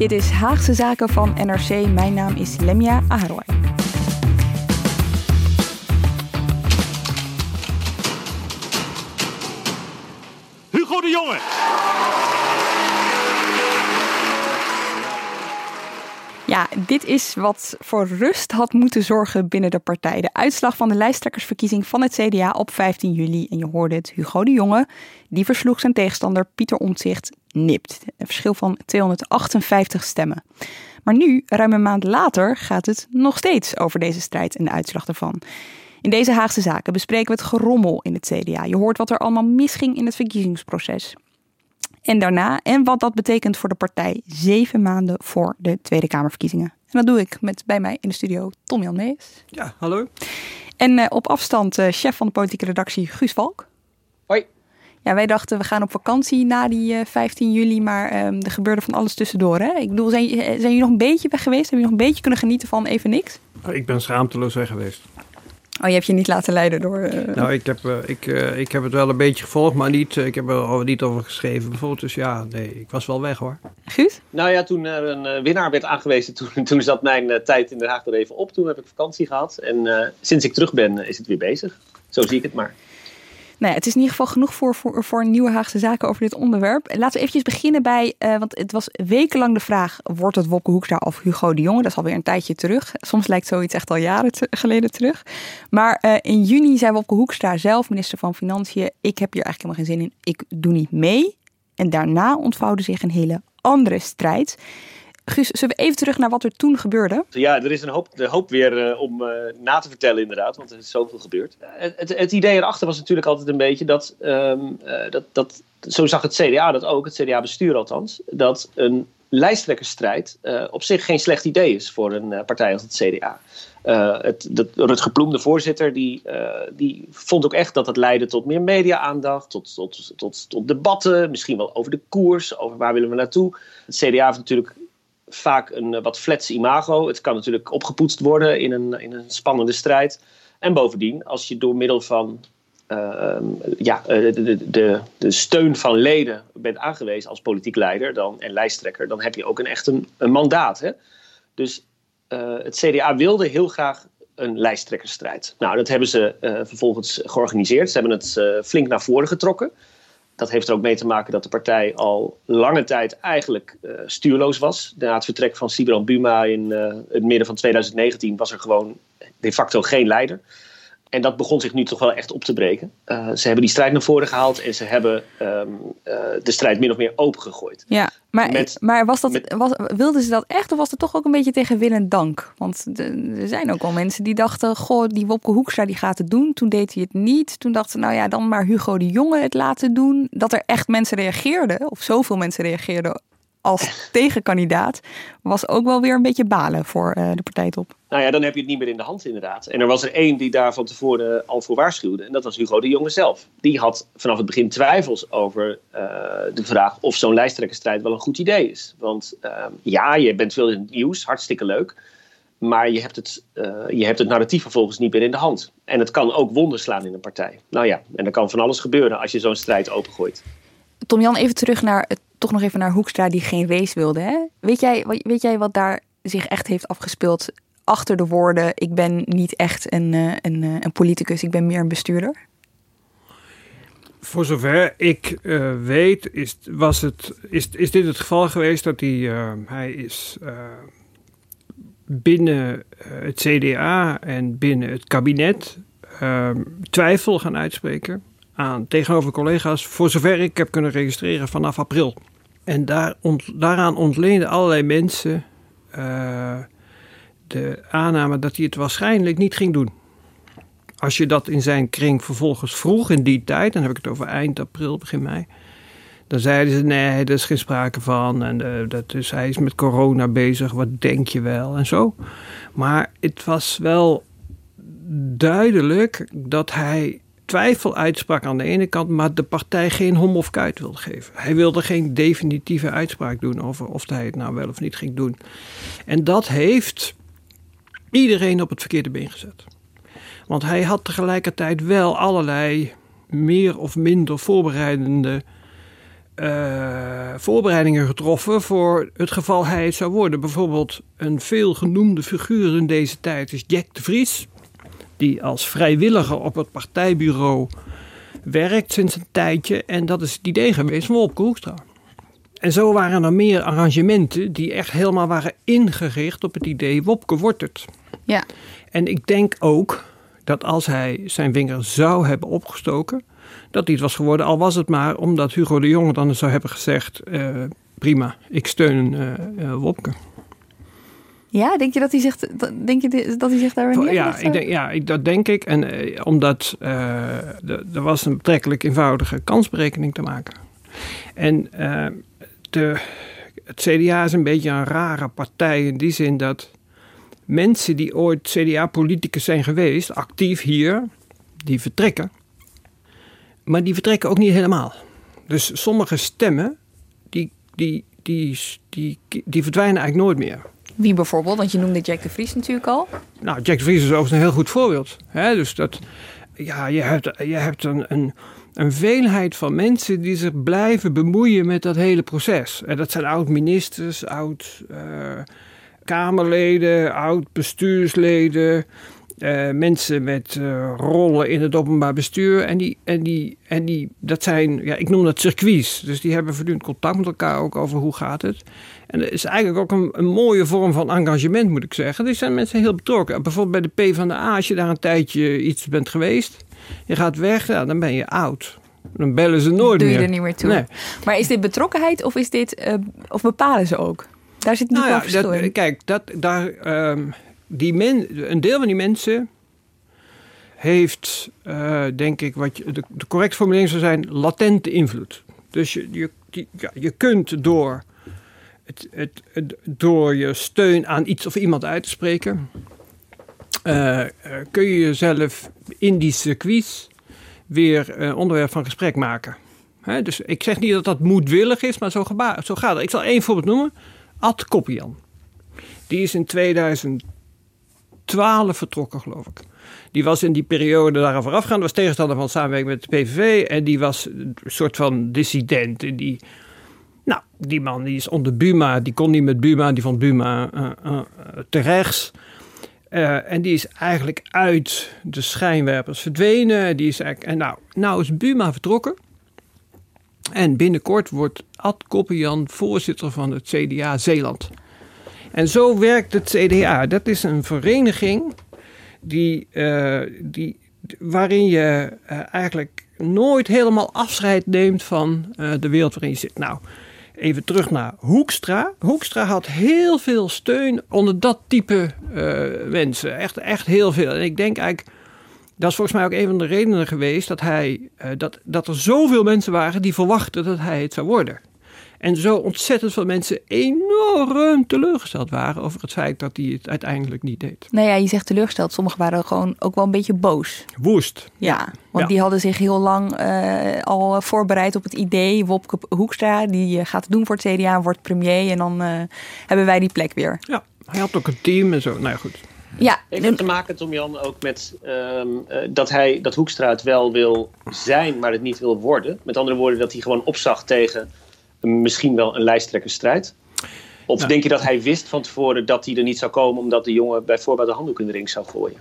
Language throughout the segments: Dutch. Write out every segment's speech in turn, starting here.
Dit is Haagse Zaken van NRC. Mijn naam is Lemia Aharoy. Hugo de Jonge. Ja, dit is wat voor rust had moeten zorgen binnen de partij. De uitslag van de lijsttrekkersverkiezing van het CDA op 15 juli. En je hoorde het, Hugo de Jonge, die versloeg zijn tegenstander Pieter Omtzigt nipt. Een verschil van 258 stemmen. Maar nu, ruim een maand later, gaat het nog steeds over deze strijd en de uitslag ervan. In deze Haagse zaken bespreken we het gerommel in het CDA. Je hoort wat er allemaal misging in het verkiezingsproces. En daarna, en wat dat betekent voor de partij zeven maanden voor de Tweede Kamerverkiezingen. En dat doe ik met bij mij in de studio Tom Jan Mees. Ja, hallo. En uh, op afstand uh, chef van de politieke redactie Guus Valk. Ja, wij dachten we gaan op vakantie na die uh, 15 juli, maar um, er gebeurde van alles tussendoor. Hè? Ik bedoel, zijn, zijn jullie nog een beetje weg geweest? Hebben jullie nog een beetje kunnen genieten van even niks? Ik ben schaamteloos weg geweest. Oh, je hebt je niet laten leiden door... Uh... Nou, ik heb, uh, ik, uh, ik heb het wel een beetje gevolgd, maar niet, ik heb er niet over geschreven bijvoorbeeld. Dus ja, nee, ik was wel weg hoor. Goed? Nou ja, toen er een winnaar werd aangewezen, toen, toen zat mijn tijd in Den Haag er even op. Toen heb ik vakantie gehad en sinds ik terug ben is het weer bezig. Zo zie ik het maar. Nou het is in ieder geval genoeg voor, voor, voor nieuwe Haagse zaken over dit onderwerp. Laten we eventjes beginnen bij, uh, want het was wekenlang de vraag, wordt het Wopke Hoekstra of Hugo de Jonge? Dat is alweer een tijdje terug. Soms lijkt zoiets echt al jaren geleden terug. Maar uh, in juni zei Wopke Hoekstra zelf, minister van Financiën, ik heb hier eigenlijk helemaal geen zin in, ik doe niet mee. En daarna ontvouwde zich een hele andere strijd. Guus, zullen we even terug naar wat er toen gebeurde? Ja, er is een hoop, de hoop weer uh, om uh, na te vertellen inderdaad, want er is zoveel gebeurd. Uh, het, het, idee erachter was natuurlijk altijd een beetje dat, um, dat, dat zo zag het CDA dat ook, het CDA-bestuur althans, dat een lijsttrekkersstrijd op zich geen slecht idee is voor een partij als het CDA. het, dat, voorzitter, die, die vond ook echt dat het leidde tot meer media-aandacht, tot, tot, tot, tot debatten, misschien wel over de koers, over waar willen we naartoe. Het CDA heeft natuurlijk vaak een wat flats imago. Het kan natuurlijk opgepoetst worden in een, in een spannende strijd. En bovendien, als je door middel van uh, ja, de, de, de, de, steun van leden bent aangewezen als politiek leider dan, en lijsttrekker, dan heb je ook een, echt een, een mandaat. Hè? Dus uh, het CDA wilde heel graag een lijsttrekkersstrijd. Nou, dat hebben ze vervolgens georganiseerd. Ze hebben het flink naar voren getrokken. Dat heeft er ook mee te maken dat de partij al lange tijd eigenlijk uh, stuurloos was. Na het vertrek van Sibrand Buma in uh, het midden van 2019 was er gewoon de facto geen leider. En dat begon zich nu toch wel echt op te breken. Uh, ze hebben die strijd naar voren gehaald en ze hebben um, de strijd min of meer opengegooid. Ja, maar, met, maar was dat, met, was, wilden ze dat echt of was het toch ook een beetje tegen wil en dank? Want er zijn ook wel mensen die dachten, goh, die Wopke Hoekstra die gaat het doen. Toen deed hij het niet. Toen dachten ze, nou ja, dan maar Hugo de Jonge het laten doen. Dat er echt mensen reageerden, of zoveel mensen reageerden als tegenkandidaat, was ook wel weer een beetje balen voor uh, de partijtop. Nou ja, dan heb je het niet meer in de hand inderdaad. En er was er één die daar van tevoren al voor waarschuwde. En dat was Hugo de Jonge zelf. Die had vanaf het begin twijfels over uh, de vraag of zo'n lijsttrekkerstrijd wel een goed idee is. Want uh, ja, je bent veel in het nieuws, hartstikke leuk. Maar je hebt, het, uh, je hebt het narratief vervolgens niet meer in de hand. En het kan ook wonder slaan in een partij. Nou ja, en er kan van alles gebeuren als je zo'n strijd opengooit. Tom Jan, even terug naar het, toch nog even naar Hoekstra die geen race wilde. Hè? Weet, jij, weet jij wat daar zich echt heeft afgespeeld achter de woorden: ik ben niet echt een, een, een politicus, ik ben meer een bestuurder? Voor zover ik weet, is, was het, is, is dit het geval geweest dat hij, hij is binnen het CDA en binnen het kabinet twijfel gaan uitspreken tegenover collega's, voor zover ik heb kunnen registreren vanaf april. En daar daaraan ontleenden allerlei mensen uh, de aanname dat hij het waarschijnlijk niet ging doen. Als je dat in zijn kring vervolgens vroeg in die tijd, dan heb ik het over eind april, begin mei. Dan zeiden ze: nee, er is geen sprake van. En uh, dat is, hij is met corona bezig, wat denk je wel? En zo. Maar het was wel duidelijk dat hij twijfel uitsprak aan de ene kant, maar de partij geen hom of kuit wilde geven. Hij wilde geen definitieve uitspraak doen over of hij het nou wel of niet ging doen. En dat heeft iedereen op het verkeerde been gezet. Want hij had tegelijkertijd wel allerlei meer of minder voorbereidende uh, voorbereidingen getroffen voor het geval hij het zou worden. Bijvoorbeeld een veel genoemde figuur in deze tijd is Jack de Vries die als vrijwilliger op het partijbureau werkt sinds een tijdje. En dat is het idee geweest van Wopke Hoekstra. En zo waren er meer arrangementen die echt helemaal waren ingericht op het idee Wopke wordt het. Ja. En ik denk ook dat als hij zijn vinger zou hebben opgestoken, dat dit was geworden. Al was het maar omdat Hugo de Jonge dan zou hebben gezegd: uh, prima, ik steun uh, uh, Wopke. Ja, denk je dat hij zich, denk je dat hij zich daar weer Ja, ik denk, ja ik, dat denk ik. En eh, omdat uh, er was een betrekkelijk eenvoudige kansberekening te maken. En uh, de, het CDA is een beetje een rare partij in die zin dat mensen die ooit CDA-politicus zijn geweest, actief hier, die vertrekken. Maar die vertrekken ook niet helemaal. Dus sommige stemmen, die, die, die, die, die verdwijnen eigenlijk nooit meer. Wie bijvoorbeeld? Want je noemde Jack de Vries natuurlijk al. Nou, Jack de Vries is overigens een heel goed voorbeeld. Hè? Dus dat, ja, je hebt, je hebt een, een, veelheid van mensen die zich blijven bemoeien met dat hele proces. En dat zijn oud-ministers, oud-Kamerleden, oud-bestuursleden. Uh, mensen met uh, rollen in het openbaar bestuur. En, die, en, die, en die, dat zijn, ja, ik noem dat circuits. Dus die hebben voortdurend contact met elkaar ook over hoe gaat het. En dat is eigenlijk ook een, een, mooie vorm van engagement, moet ik zeggen. Die zijn mensen heel betrokken. Bijvoorbeeld bij de P van de A, als je daar een tijdje iets bent geweest, je gaat weg, ja, dan ben je oud. Dan bellen ze nooit Doe meer. Doe je er niet meer toe. Nee. Maar is dit betrokkenheid of is dit, uh, of bepalen ze ook? Daar zit niet nou ja, dat. Kijk, dat, daar, um, die men, een deel van die mensen heeft, uh, denk ik, wat de, correcte formulering zou zijn, latente invloed. Dus je, je, je kunt door het, het, door je steun aan iets of iemand uit te spreken, uh, kun je jezelf in die circuits weer onderwerp van gesprek maken. Dus ik zeg niet dat dat moedwillig is, maar zo, zo gaat het. Ik zal één voorbeeld noemen. Ad Koppian. Die is in 2012 vertrokken, geloof ik. Die was in die periode daar voorafgaand, was tegenstander van samenwerking met de PVV. En die was een soort van dissident. En die nou, die man die is onder Buma, die kon niet met Buma, die vond Buma uh, uh, en die is eigenlijk uit de schijnwerpers verdwenen. Die is eigenlijk, en nou, nou is Buma vertrokken. En binnenkort wordt Ad Koppian voorzitter van het CDA Zeeland. En zo werkt het CDA. Dat is een vereniging die, die, waarin je eigenlijk nooit helemaal afscheid neemt van de wereld waarin je zit. Nou, even terug naar Hoekstra. Hoekstra had heel veel steun onder dat type mensen. Echt, echt heel veel. En ik denk eigenlijk, dat is volgens mij ook een van de redenen geweest dat, hij, dat, dat er zoveel mensen waren die verwachten dat hij het zou worden. En zo ontzettend veel mensen enorm teleurgesteld waren over het feit dat hij het uiteindelijk niet deed. Nou ja, je zegt teleurgesteld. Sommigen waren gewoon ook wel een beetje boos. Woest. Ja, want die hadden zich heel lang uh, al voorbereid op het idee. Wopke Hoekstra, die uh, gaat het doen voor het CDA, wordt premier. En dan uh, hebben wij die plek weer. Ja, hij had ook een team en zo. Nou ja, goed. Ja, Heeft het te maken, Tom Jan, ook met um, dat, hij, dat Hoekstra het wel wil zijn, maar het niet wil worden? Met andere woorden, dat hij gewoon opzag tegen misschien wel een lijsttrekkersstrijd? Of denk je dat hij wist van tevoren dat hij er niet zou komen omdat de jongen bijvoorbeeld de handdoek in de ring zou gooien?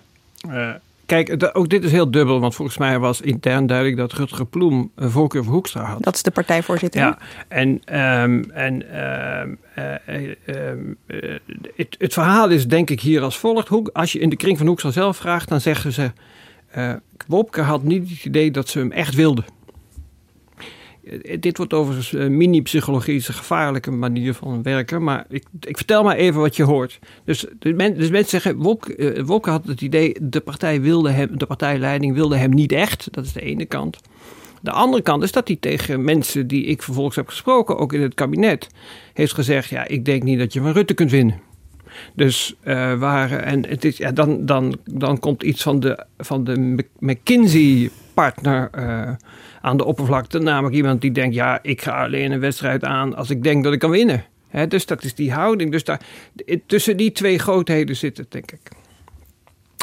Uh, kijk, ook dit is heel dubbel. Want volgens mij was intern duidelijk dat Rutger Ploem een voorkeur voor Hoekstra had. Dat is de partijvoorzitter. Ja, en, um, en ehm, eh, ehm, eh, het, het, verhaal is denk ik hier als volgt. Als je in de kring van Hoekstra zelf vraagt, dan zeggen ze... Uh, Wopke had niet het idee dat ze hem echt wilden. Dit wordt overigens mini-psychologie, is een gevaarlijke manier van werken. Maar ik, ik, vertel maar even wat je hoort. Dus, dus mensen zeggen, Wopke, Wopke had het idee, de partij wilde hem, de partijleiding wilde hem niet echt. Dat is de ene kant. De andere kant is dat hij tegen mensen die ik vervolgens heb gesproken, ook in het kabinet, heeft gezegd: Ja, ik denk niet dat je van Rutte kunt winnen. Dus uh, en het is, ja, dan, dan, dan komt iets van de, van de McKinsey-partner aan de oppervlakte. Namelijk iemand die denkt: Ja, ik ga alleen een wedstrijd aan als ik denk dat ik kan winnen. dus dat is die houding. Dus daar, tussen die twee grootheden zit het, denk ik.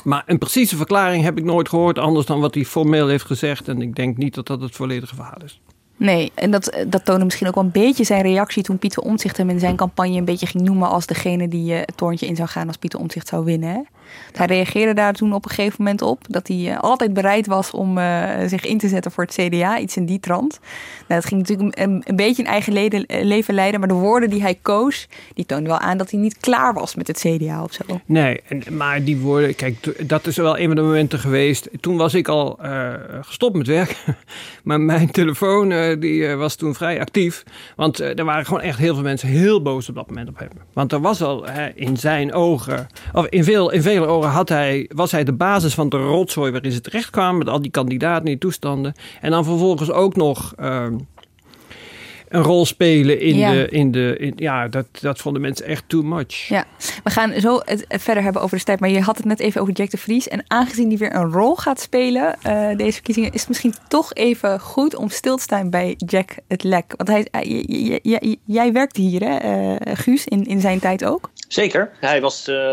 Maar een precieze verklaring heb ik nooit gehoord, anders dan wat hij formeel heeft gezegd. En ik denk niet dat dat het volledige verhaal is. Nee, en dat, dat toonde misschien ook wel een beetje zijn reactie toen Pieter Omtzigt hem in zijn campagne een beetje ging noemen als degene die uh, het torentje in zou gaan als Pieter Omtzigt zou winnen. Hij reageerde daar toen op een gegeven moment op dat hij uh, altijd bereid was om uh, zich in te zetten voor het CDA, iets in die trant. Nou, dat ging natuurlijk een, beetje een eigen leden, leven leiden, maar de woorden die hij koos, die toonden wel aan dat hij niet klaar was met het CDA of zo. Nee, maar die woorden, kijk, dat is wel een van de momenten geweest. Toen was ik al gestopt met werk, maar mijn telefoon eh, die eh, was toen vrij actief. Want eh, er waren gewoon echt heel veel mensen heel boos op dat moment op hem. Want er was al in zijn ogen, of in, veel, vele ogen had hij, was hij de basis van de rotzooi waarin ze terecht kwamen. Met al die kandidaten, die toestanden. En dan vervolgens ook nog ehm, een rol spelen in de. In de in, ja, dat, dat vonden mensen echt too much. Ja, we gaan zo het, verder hebben over de tijd. Maar je had het net even over Jack de Vries. En aangezien die weer een rol gaat spelen, uh, deze verkiezingen, is het misschien toch even goed om stil te staan bij Jack het Lek. Want hij, jij, jij werkte hier, hè, uh, Guus, in, in zijn tijd ook? Zeker. Hij was, uh,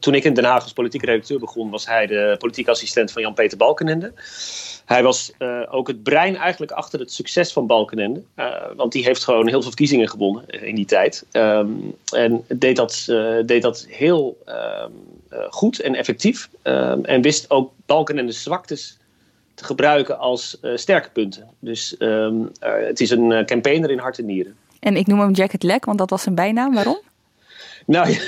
toen ik in Den Haag als politiek redacteur begon, was hij de politiek assistent van Jan-Peter Balkenende. Hij was uh, ook het brein eigenlijk achter het succes van Balkenende. Uh, want die heeft gewoon heel veel verkiezingen gewonnen in die tijd. Um, en deed dat, deed dat heel um, goed en effectief. Um, en wist ook Balkenende's zwaktes te gebruiken als sterke punten. Dus het is een campaigner in hart en nieren. En ik noem hem Jack het Lek, want dat was zijn bijnaam. Waarom? Nou ja,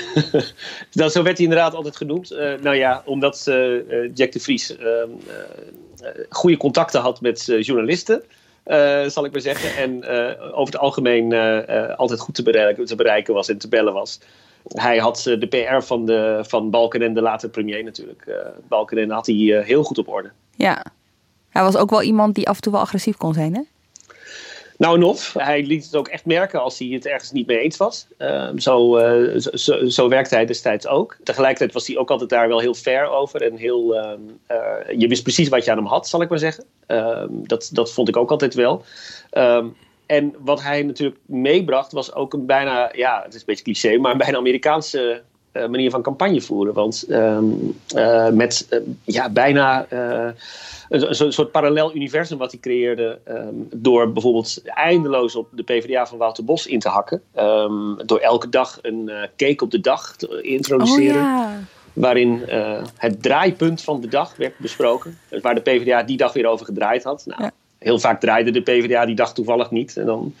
dat, zo werd hij inderdaad altijd genoemd. Uh, nou ja, omdat uh, Jack de Vries uh, goede contacten had met journalisten. zal ik maar zeggen. En over het algemeen altijd goed te bereiken, te bereiken was en te bellen was. Hij had de PR van, de, van Balkenende, later premier natuurlijk. Balkenende had hij heel goed op orde. Ja, hij was ook wel iemand die af en toe wel agressief kon zijn, hè? Nou en. Hij liet het ook echt merken als hij het ergens niet mee eens was. Zo, uh, zo, zo, werkte hij destijds ook. Tegelijkertijd was hij ook altijd daar wel heel fair over. En heel, uh, je wist precies wat je aan hem had, zal ik maar zeggen. Ehm, dat, dat vond ik ook altijd wel. Ehm, en wat hij natuurlijk meebracht was ook een bijna, ja, het is een beetje cliché, maar een bijna Amerikaanse manier van campagne voeren. Want met ja, bijna een, een, soort parallel universum wat hij creëerde. Um, door bijvoorbeeld eindeloos op de PvdA van Wouter Bos in te hakken. Um, door elke dag een cake op de dag te introduceren. Oh, ja. Waarin het draaipunt van de dag werd besproken. Waar de PvdA die dag weer over gedraaid had. Nou, ja. Heel vaak draaide de PvdA die dag toevallig niet. En dan,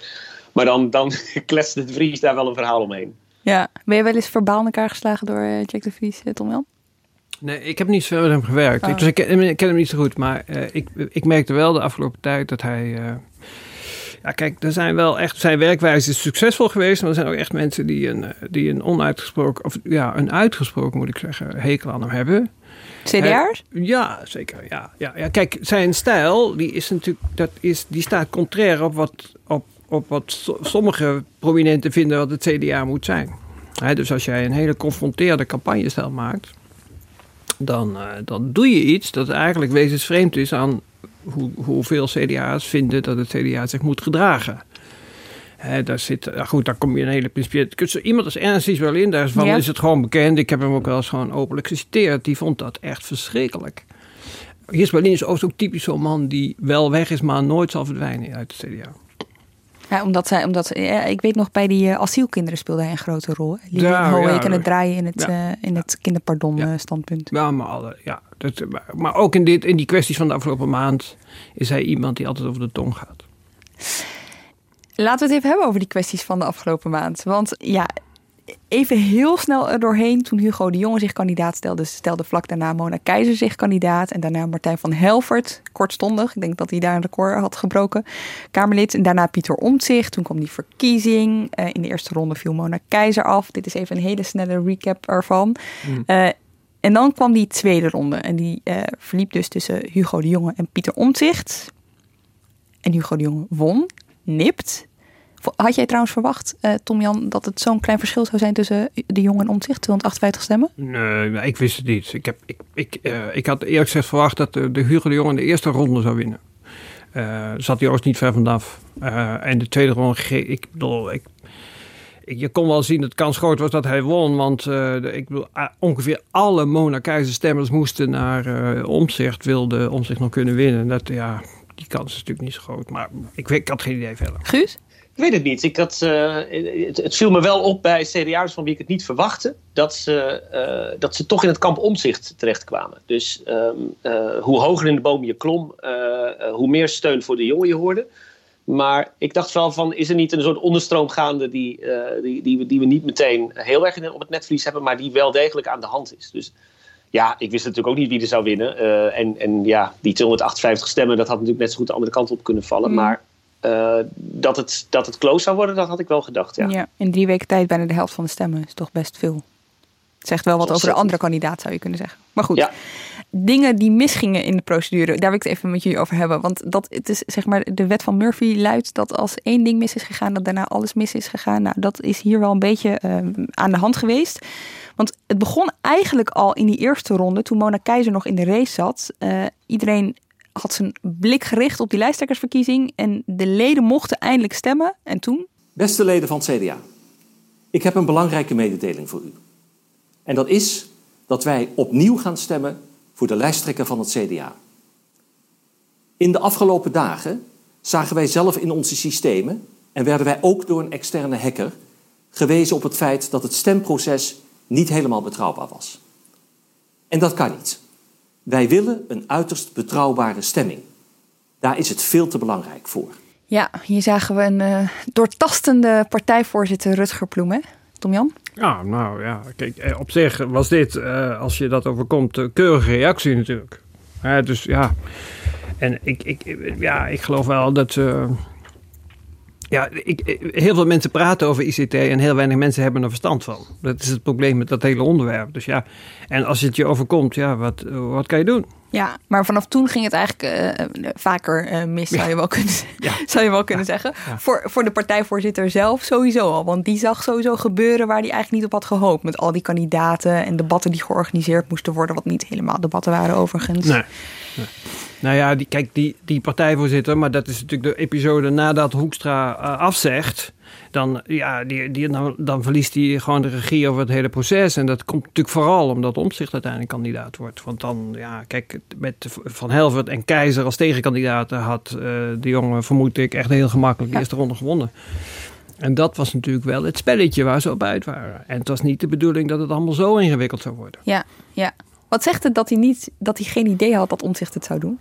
maar dan, dan kletste de Vries daar wel een verhaal omheen. Ja, ben je wel eens verbaal in elkaar geslagen door uh, Jack de Vries, Tom Jan? Nee, ik heb niet zo met hem gewerkt. Oh. Dus ik, ken, ik, ken, hem niet zo goed. Maar uh, ik, ik merkte wel de afgelopen tijd dat hij. Uh, ja, kijk, er zijn wel echt. Zijn werkwijze is succesvol geweest. Maar er zijn ook echt mensen die een, die een onuitgesproken. Of ja, een uitgesproken, moet ik zeggen, hekel aan hem hebben. CDA's? Ja, zeker. Ja, ja, ja. Kijk, zijn stijl, die is natuurlijk. Dat is, die staat contrair op wat, op, op wat sommige prominenten vinden wat het CDA moet zijn. He, dus als jij een hele confronterende campagnestijl maakt dan, uh, dan doe je iets dat eigenlijk wezensvreemd is aan hoe, hoeveel CDA's vinden dat het CDA zich moet gedragen. He, daar zit, goed, daar kom je een hele principiële... Iemand als Ernst is wel in, daarvan ja. is het gewoon bekend. Ik heb hem ook wel eens gewoon openlijk geciteerd. Die vond dat echt verschrikkelijk. Gis Berlin is ook typisch zo'n man die wel weg is, maar nooit zal verdwijnen uit het CDA. Ja, omdat zij, omdat, ja, ik weet nog, bij die uh, asielkinderen speelde hij een grote rol. Lili Ja, Hoek ja, en het draaien in het, ja. eh, in het kinderpardon Ja. eh, standpunt. Ja, maar, alle, ja dat, maar, maar ook in, dit, in die kwesties van de afgelopen maand is hij iemand die altijd over de tong gaat. Laten we het even hebben over die kwesties van de afgelopen maand. Want ja, even heel snel er doorheen. Toen Hugo de Jonge zich kandidaat stelde, stelde vlak daarna Mona Keizer zich kandidaat. En daarna Martijn van Helvert, kortstondig. Ik denk dat hij daar een record had gebroken. Kamerlid. En daarna Pieter Omtzigt. Toen kwam die verkiezing. Eh, in de eerste ronde viel Mona Keizer af. Dit is even een hele snelle recap ervan. Eh, en dan kwam die tweede ronde. En die eh, verliep dus tussen Hugo de Jonge en Pieter Omtzigt. En Hugo de Jonge won. Nipt. Had jij trouwens verwacht, eh, Tom Jan, dat het zo'n klein verschil zou zijn tussen de Jong en Omtzigt, 258 stemmen? Nee, ik wist het niet. Ik, heb, ik, ik, eh, ik had eerlijk gezegd verwacht dat de, de Hugo de Jong in de eerste ronde zou winnen. Eh zat hij ook niet ver vanaf. Eh, en de tweede ronde, ik bedoel, ik, je kon wel zien dat de kans groot was dat hij won. Want eh, ik bedoel, ongeveer alle Mona Keizer stemmers moesten naar eh Omzicht, wilde Omzicht nog kunnen winnen. Dat, ja, kans is natuurlijk niet zo groot. Maar ik, weet- ik had geen idee verder. Guus? Ik weet het niet. Ik had, eh, het, het viel me wel op bij CDA's van wie ik het niet verwachtte. Dat ze, eh, dat ze toch in het kamp omzicht terechtkwamen. Dus ehm, eh, hoe hoger in de boom je klom, hoe meer steun voor de jongen je hoorde. Maar ik dacht wel van, is er niet een soort onderstroom gaande die, eh, die, die, we, die we niet meteen heel erg in, op het netvlies hebben, maar die wel degelijk aan de hand is. Dus ja, ik wist natuurlijk ook niet wie er zou winnen. Eh, en, en ja, die 258 stemmen, dat had natuurlijk net zo goed de andere kant op kunnen vallen. Mm. Maar eh, dat, het, dat het close zou worden, dat had ik wel gedacht, ja. Ja. In drie weken tijd bijna de helft van de stemmen is toch best veel. Het zegt wel wat over de andere kandidaat, zou je kunnen zeggen. Maar goed, Ja. dingen die misgingen in de procedure, daar wil ik het even met jullie over hebben. Want dat, het is zeg maar, de wet van Murphy luidt dat als één ding mis is gegaan, dat daarna alles mis is gegaan. Nou, dat is hier wel een beetje eh, aan de hand geweest. Want het begon eigenlijk al in die eerste ronde, toen Mona Keizer nog in de race zat. Eh, iedereen had zijn blik gericht op die lijsttrekkersverkiezing en de leden mochten eindelijk stemmen. En toen Beste leden van het CDA, ik heb een belangrijke mededeling voor u. En dat is dat wij opnieuw gaan stemmen voor de lijsttrekker van het CDA. In de afgelopen dagen zagen wij zelf in onze systemen en werden wij ook door een externe hacker gewezen op het feit dat het stemproces niet helemaal betrouwbaar was. En dat kan niet. Wij willen een uiterst betrouwbare stemming. Daar is het veel te belangrijk voor. Ja, hier zagen we een eh, doortastende partijvoorzitter Rutger Ploem, hè? Tom Jan? Ja, nou ja, kijk, eh, op zich was dit, eh, als je dat overkomt, een keurige reactie natuurlijk. Dus ja, en ik, ik, ja, ik geloof wel dat. eh, ja, ik- heel veel mensen praten over ICT en heel weinig mensen hebben er verstand van. Dat is het probleem met dat hele onderwerp. Dus ja, en als het je overkomt, ja, wat, wat kan je doen? Ja, maar vanaf toen ging het eigenlijk eh, eh, vaker eh, mis, zou je wel kunnen, Ja. zou je wel kunnen zeggen. Voor, voor de partijvoorzitter zelf sowieso al. Want die zag sowieso gebeuren waar hij eigenlijk niet op had gehoopt. Met al die kandidaten en debatten die georganiseerd moesten worden. Wat niet helemaal debatten waren overigens. Nee. nee. Nou ja, die, kijk, die, die partijvoorzitter, maar dat is natuurlijk de episode nadat Hoekstra afzegt. Dan, ja, die, die, dan, dan verliest hij gewoon de regie over het hele proces. En dat komt natuurlijk vooral omdat Omtzigt uiteindelijk kandidaat wordt. Want dan, ja, kijk, met Van Helvert en Keizer als tegenkandidaten had eh, de jongen, vermoed ik, echt heel gemakkelijk de eerste ronde gewonnen. En dat was natuurlijk wel het spelletje waar ze op uit waren. En het was niet de bedoeling dat het allemaal zo ingewikkeld zou worden. Ja, ja. Wat zegt het dat hij, niet, dat hij geen idee had dat Omtzigt het zou doen?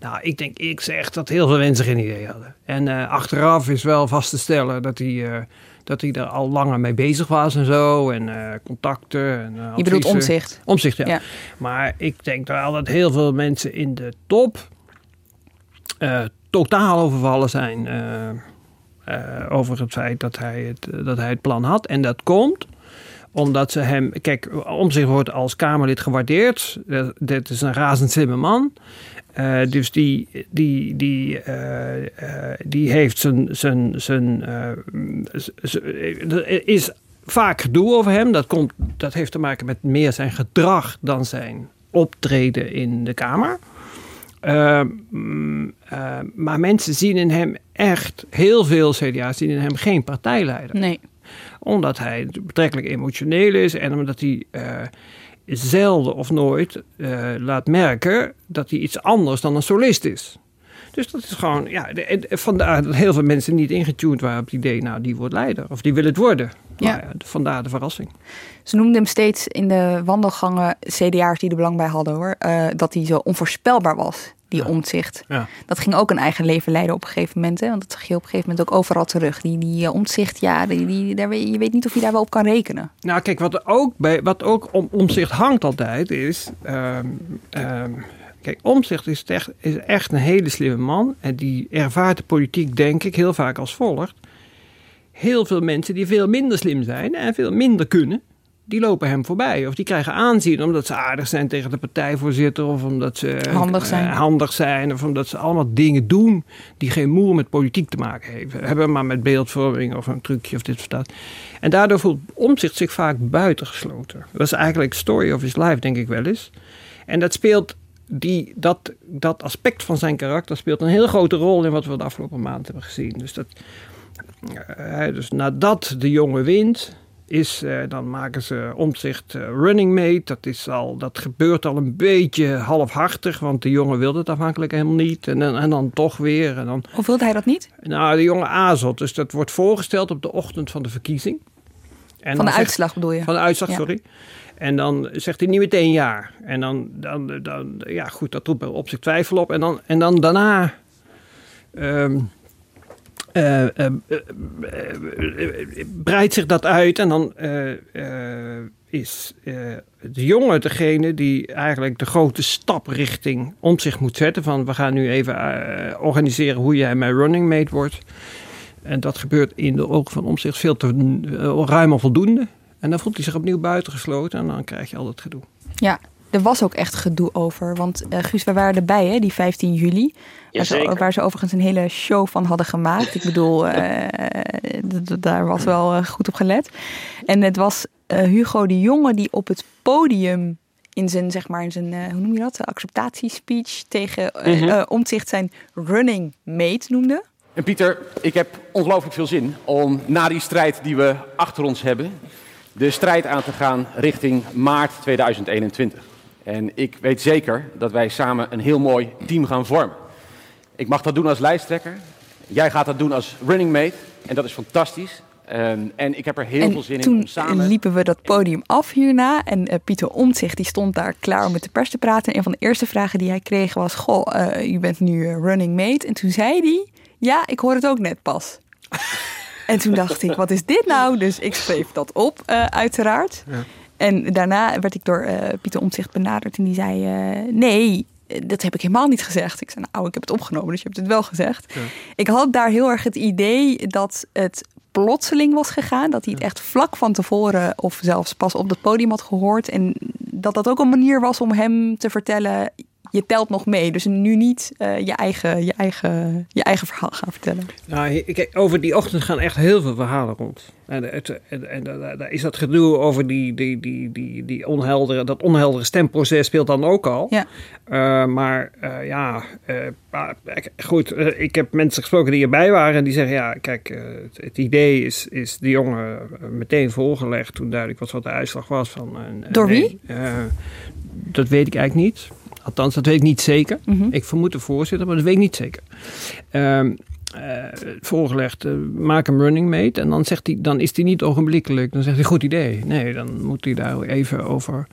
Nou, ik denk, ik zeg dat heel veel mensen geen idee hadden. En eh, achteraf is wel vast te stellen dat hij, eh, dat hij er al langer mee bezig was en zo. En eh, contacten. En, Je bedoelt. Omtzigt? Omzicht, ja. Ja. Maar ik denk wel dat heel veel mensen in de top totaal overvallen zijn over het feit dat hij het, dat hij het plan had. En dat komt omdat ze hem... Kijk, Omzicht wordt als Kamerlid gewaardeerd. Dit is een razend slimme man. Eh, dus die, die, die, eh, eh, die heeft zijn. zijn, zijn er is vaak gedoe over hem. Dat, komt, dat heeft te maken met meer zijn gedrag dan zijn optreden in de Kamer. Eh, mm, maar mensen zien in hem echt, heel veel CDA's zien in hem geen partijleider Nee. Omdat hij betrekkelijk emotioneel is en omdat hij eh, zelden of nooit eh, laat merken dat hij iets anders dan een solist is. Dus dat is gewoon, ja, vandaar dat heel veel mensen niet ingetuned waren op het idee, nou, die wordt leider. Of die wil het worden. Ja. Vandaar de verrassing. Ze noemden hem steeds in de wandelgangen, CDA'ers die er belang bij hadden hoor, eh, dat hij zo onvoorspelbaar was, die Ja. omzicht. Ja. Dat ging ook een eigen leven leiden op een gegeven moment. Hè? Want dat zag je op een gegeven moment ook overal terug. Die, die eh, omzicht, ja, die, die, daar, je weet niet of je daar wel op kan rekenen. Nou, kijk, wat ook, bij, wat ook om omzicht hangt altijd is. ehm, ehm, kijk, omzicht is echt, is echt een hele slimme man. En die ervaart de politiek, denk ik, heel vaak als volgt. Heel veel mensen die veel minder slim zijn en veel minder kunnen. Die lopen hem voorbij. Of die krijgen aanzien omdat ze aardig zijn tegen de partijvoorzitter. Of omdat ze Handig zijn. eh, handig zijn. Of omdat ze allemaal dingen doen die geen moer met politiek te maken hebben. Hebben maar met beeldvorming of een trucje of dit of dat. En daardoor voelt Omzicht zich vaak buitengesloten. Dat is eigenlijk story of his life, denk ik wel eens. En dat speelt, die, dat, dat aspect van zijn karakter speelt een heel grote rol in wat we de afgelopen maand hebben gezien. Dus, dat, dus nadat de jongen wint, is, eh, dan maken ze Omzicht eh, running mate. Dat, is al, dat gebeurt al een beetje halfhartig, want de jongen wilde het afhankelijk helemaal niet. En, dan- en dan toch weer. En dan, Of wilde hij dat niet? nou, de jongen aarzelt. Dus dat wordt voorgesteld op de ochtend van de verkiezing. En Van de zegt- uitslag bedoel je? van de uitslag, Ja. sorry. En dan zegt hij niet meteen ja. En dan, dan, dan ja goed, dat roept op zich twijfel op. En dan, en dan daarna ehm, eh, eh, eh, breidt zich dat uit. En dan is de jongen degene die eigenlijk de grote stap richting om zich moet zetten. Van we gaan nu even organiseren hoe jij mijn running mate wordt. En dat gebeurt in de ogen van omzicht veel te ruim voldoende. En dan voelt hij zich opnieuw buitengesloten en dan krijg je al dat gedoe. Ja, er was ook echt gedoe over. Want Guus, we waren erbij, hè, die 15 juli. Waar ze, waar ze overigens een hele show van hadden gemaakt. Ik bedoel, eh, daar was wel eh, goed op gelet. En het was eh, Hugo de Jonge die op het podium in zijn, zeg maar, in zijn, eh, hoe noem je dat? Acceptatiespeech tegen eh, Omtzigt zijn running mate noemde. En Pieter, ik heb ongelooflijk veel zin om na die strijd die we achter ons hebben, de strijd aan te gaan richting maart 2021. En ik weet zeker dat wij samen een heel mooi team gaan vormen. Ik mag dat doen als lijsttrekker. Jij gaat dat doen als running mate. En dat is fantastisch. Ehm, en ik heb er heel veel zin in toen om samen... liepen we dat podium af hierna. En eh, Pieter Omtzigt die stond daar klaar om met de pers te praten. En een van de eerste vragen die hij kreeg was... Goh, eh, u bent nu eh, running mate. En toen zei hij... Ja, ik hoor het ook net pas. en toen dacht ik, wat is dit nou? Dus ik schreef dat op, eh, uiteraard. En daarna werd ik door eh, Pieter Omtzigt benaderd. En die zei, nee, dat heb ik helemaal niet gezegd. Ik zei, nou, ik heb het opgenomen, dus je hebt het wel gezegd. Ik had daar heel erg het idee dat het plotseling was gegaan. Dat hij het echt vlak van tevoren of zelfs pas op het podium had gehoord. En dat dat ook een manier was om hem te vertellen... je telt nog mee. Dus nu niet eh, je, eigen, je, eigen, je eigen verhaal gaan vertellen. Nou, kijk, over die ochtend gaan echt heel veel verhalen rond. En, het, en, is dat gedoe over die, die, die, die, die onheldere, dat onheldere stemproces speelt dan ook al. Ja. Eh, maar eh, ja, goed, ik heb mensen gesproken die erbij waren en die zeggen, ja, kijk, het, het idee is, is de jongen meteen voorgelegd toen duidelijk was wat de uitslag was. Van, Door wie? dat weet ik eigenlijk niet. Althans, dat weet ik niet zeker. Mhm. Ik vermoed de voorzitter, maar dat weet ik niet zeker. Ehm, eh, voorgelegd, eh, maak hem running mate. En dan, zegt hij, dan is hij niet ogenblikkelijk. Dan zegt hij, goed idee. Nee, dan moet hij daar even over,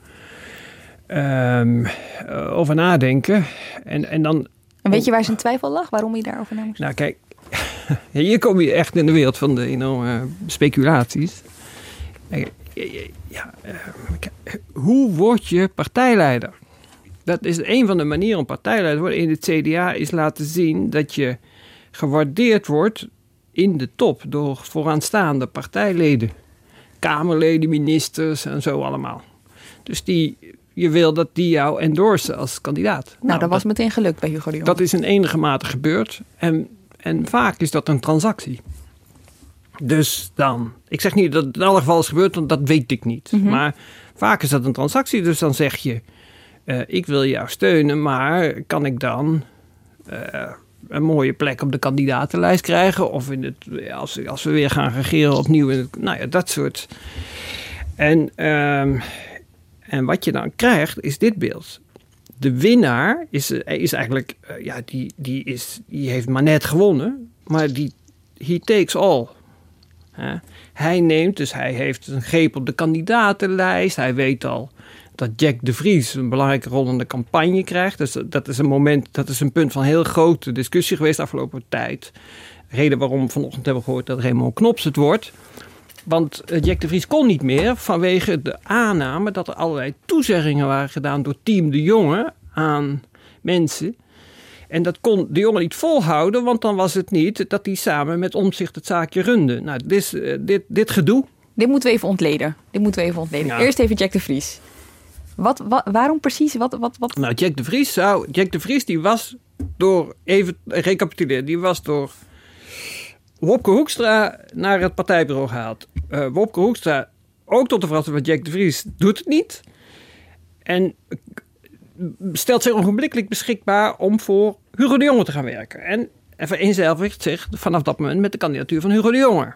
ehm, eh, over nadenken. En, en dan, En weet je waar zijn twijfel lag? Waarom hij daarover na moest? nou kijk, hier kom je echt in de wereld van de enorme speculaties. Ja, eh, hoe word je partijleider? Dat is een van de manieren om partijleider te worden in het CDA, is laten zien dat je gewaardeerd wordt in de top door vooraanstaande partijleden. Kamerleden, ministers en zo allemaal. Dus die, je wil dat die jou endorsen als kandidaat. Nou, dat was meteen gelukt bij Hugo de Jong. Dat is in enige mate gebeurd. En, en vaak is dat een transactie. Dus dan, ik zeg niet dat het in alle geval is gebeurd, want dat weet ik niet. Mhm. Maar vaak is dat een transactie. Dus dan zeg je, eh, ik wil jou steunen, maar kan ik dan eh, een mooie plek op de kandidatenlijst krijgen? Of in het, als, als we weer gaan regeren opnieuw. Nou ja, dat soort. En, ehm, en wat je dan krijgt, is dit beeld. de winnaar is, is eigenlijk, ja, die, die, is, die heeft maar net gewonnen, maar die, he takes all. Hij neemt, dus hij heeft een greep op de kandidatenlijst. Hij weet al dat Jack de Vries een belangrijke rol in de campagne krijgt. Dus dat is een moment, dat is een punt van heel grote discussie geweest de afgelopen tijd. Reden waarom vanochtend hebben we gehoord dat Raymond Knops het wordt. Want eh, Jack de Vries kon niet meer vanwege de aanname dat er allerlei toezeggingen waren gedaan door Team de Jonge aan mensen. En dat kon de jongen niet volhouden, want dan was het niet dat hij samen met omzicht het zaakje runde. Nou, dit, eh, dit, dit gedoe. Dit moeten we even ontleden. Dit moeten we even ontleden. Eerst even Jack de Vries. Wat, waarom precies? Wat, wat, wat? Nou, Jack de Vries zou. Jack de Vries die was door. Even recapituleren. Die was door. Wopke Hoekstra naar het partijbureau gehaald. Uh, Wopke Hoekstra, ook tot de verrassing van Jack de Vries, doet het niet. En stelt zich ogenblikkelijk beschikbaar om voor Hugo de Jonge te gaan werken. En, en vereenzelvigt zich vanaf dat moment met de kandidatuur van Hugo de Jonge.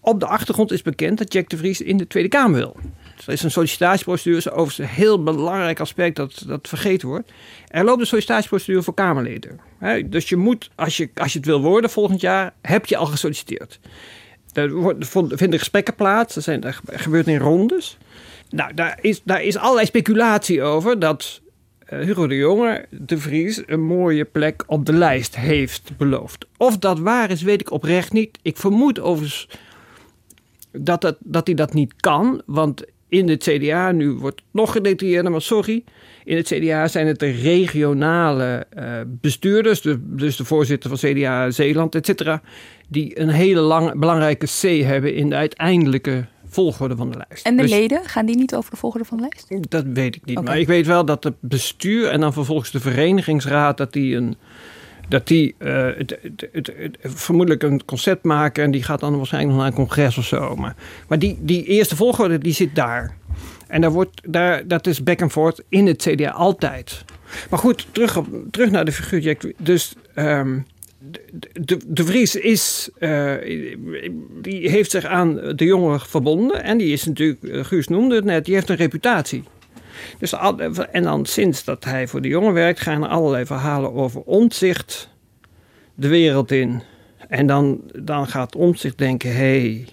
Op de achtergrond is bekend dat Jack de Vries in de Tweede Kamer wil. Er is een sollicitatieprocedure, overigens een heel belangrijk aspect dat, dat vergeten wordt. Er loopt een sollicitatieprocedure voor Kamerleden. dus je moet, als je, als je het wil worden volgend jaar, heb je al gesolliciteerd. Er vinden gesprekken plaats, er, zijn, er gebeurt in rondes. Nou, daar is, daar is allerlei speculatie over dat uh, Hugo de Jonge de Vries een mooie plek op de lijst heeft beloofd. Of dat waar is, weet ik oprecht niet. Ik vermoed overigens dat, dat, dat hij dat niet kan, want in het CDA, nu wordt het nog gedetailleerder, maar sorry. In het CDA zijn het de regionale uh, bestuurders, de, dus de voorzitter van CDA Zeeland, et cetera, die een hele lang, belangrijke C hebben in de uiteindelijke volgorde van de lijst. En de dus- leden, gaan die niet over de volgorde van de lijst? Dat weet ik niet. Maar ik weet wel dat het bestuur en dan vervolgens de verenigingsraad, dat die een. Dat die uh, het, het, vermoedelijk een concept maken en die gaat dan waarschijnlijk nog naar een congres of zo. Maar, maar die, die eerste volgorde die zit daar. En daar wordt, daar, dat is back and forth in het CDA altijd. Maar goed, terug, op, terug naar de figuur. Dus um, de, de Vries is, uh, die heeft zich aan de jongen verbonden. En die is natuurlijk, eh, Guus noemde het net, die heeft een reputatie. Dus en dan sinds dat hij voor de jongen werkt, gaan er allerlei verhalen over ontzicht de wereld in. En dan, dan gaat omzicht denken, hé... Hey,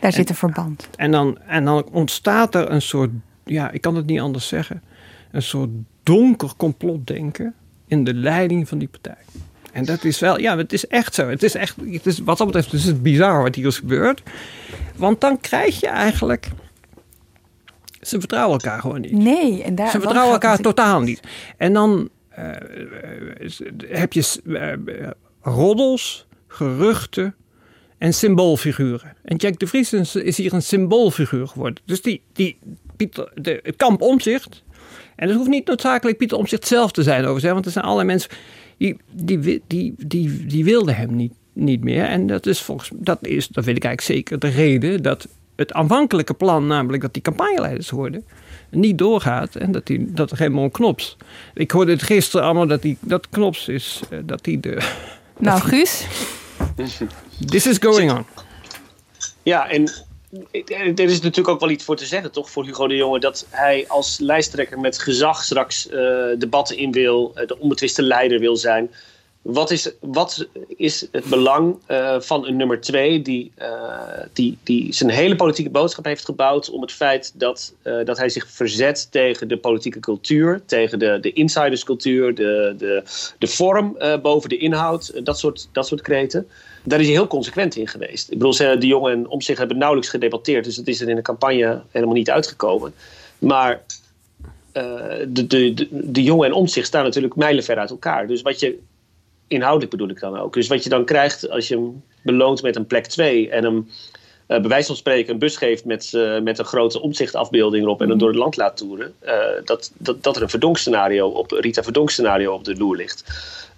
Daar zit een verband. En dan, en dan ontstaat er een soort, ja, ik kan het niet anders zeggen... een soort donker complotdenken in de leiding van die partij. En dat is wel, ja, het is echt zo. Het is echt, het is, wat dat betreft is het bizar wat hier is gebeurd. Want dan krijg je eigenlijk. Ze vertrouwen elkaar gewoon niet. Nee, en daar. Ze vertrouwen elkaar totaal niet. En dan uh, heb je uh, roddels, geruchten en symboolfiguren. En Jack de Vries is hier een symboolfiguur geworden. Dus die, die Pieter, de, het kamp omzicht. En het hoeft niet noodzakelijk Pieter Omzicht zelf te zijn over want er zijn allerlei mensen die, die, die, die, die wilde hem niet, niet meer. En dat is volgens dat is, dat weet ik eigenlijk zeker, de reden dat het aanvankelijke plan, namelijk dat die campagneleiders worden, niet doorgaat en dat, die, dat er helemaal knops. Ik hoorde het gisteren allemaal dat, die, dat knops is, eh, dat die de. Nou, Guus. This is going on. Ja, en er is natuurlijk ook wel iets voor te zeggen, toch, voor Hugo de Jonge, dat hij als lijsttrekker met gezag straks uh, debatten in wil, uh, de onbetwiste leider wil zijn. Wat is, wat is het belang uh, van een nummer twee die, die, die zijn hele politieke boodschap heeft gebouwd om het feit dat, dat hij zich verzet tegen de politieke cultuur, tegen de, de insiderscultuur, de, de, de vorm boven de inhoud, dat soort, dat soort kreten daar is hij heel consequent in geweest. Ik bedoel, de jongen en om zich hebben nauwelijks gedebatteerd. Dus het is er in de campagne helemaal niet uitgekomen. Maar de, de, de, de jongen en om zich staan natuurlijk mijlenver uit elkaar. Dus wat je, inhoudelijk bedoel ik dan ook. Dus wat je dan krijgt als je hem beloont met een plek 2 en hem uh, bij wijze van spreken een bus geeft met, uh, met een grote omzichtafbeelding erop en hem door het land laat toeren. Uh, dat, dat, dat er een verdonkscenario op, Rita Verdonkscenario op de loer ligt.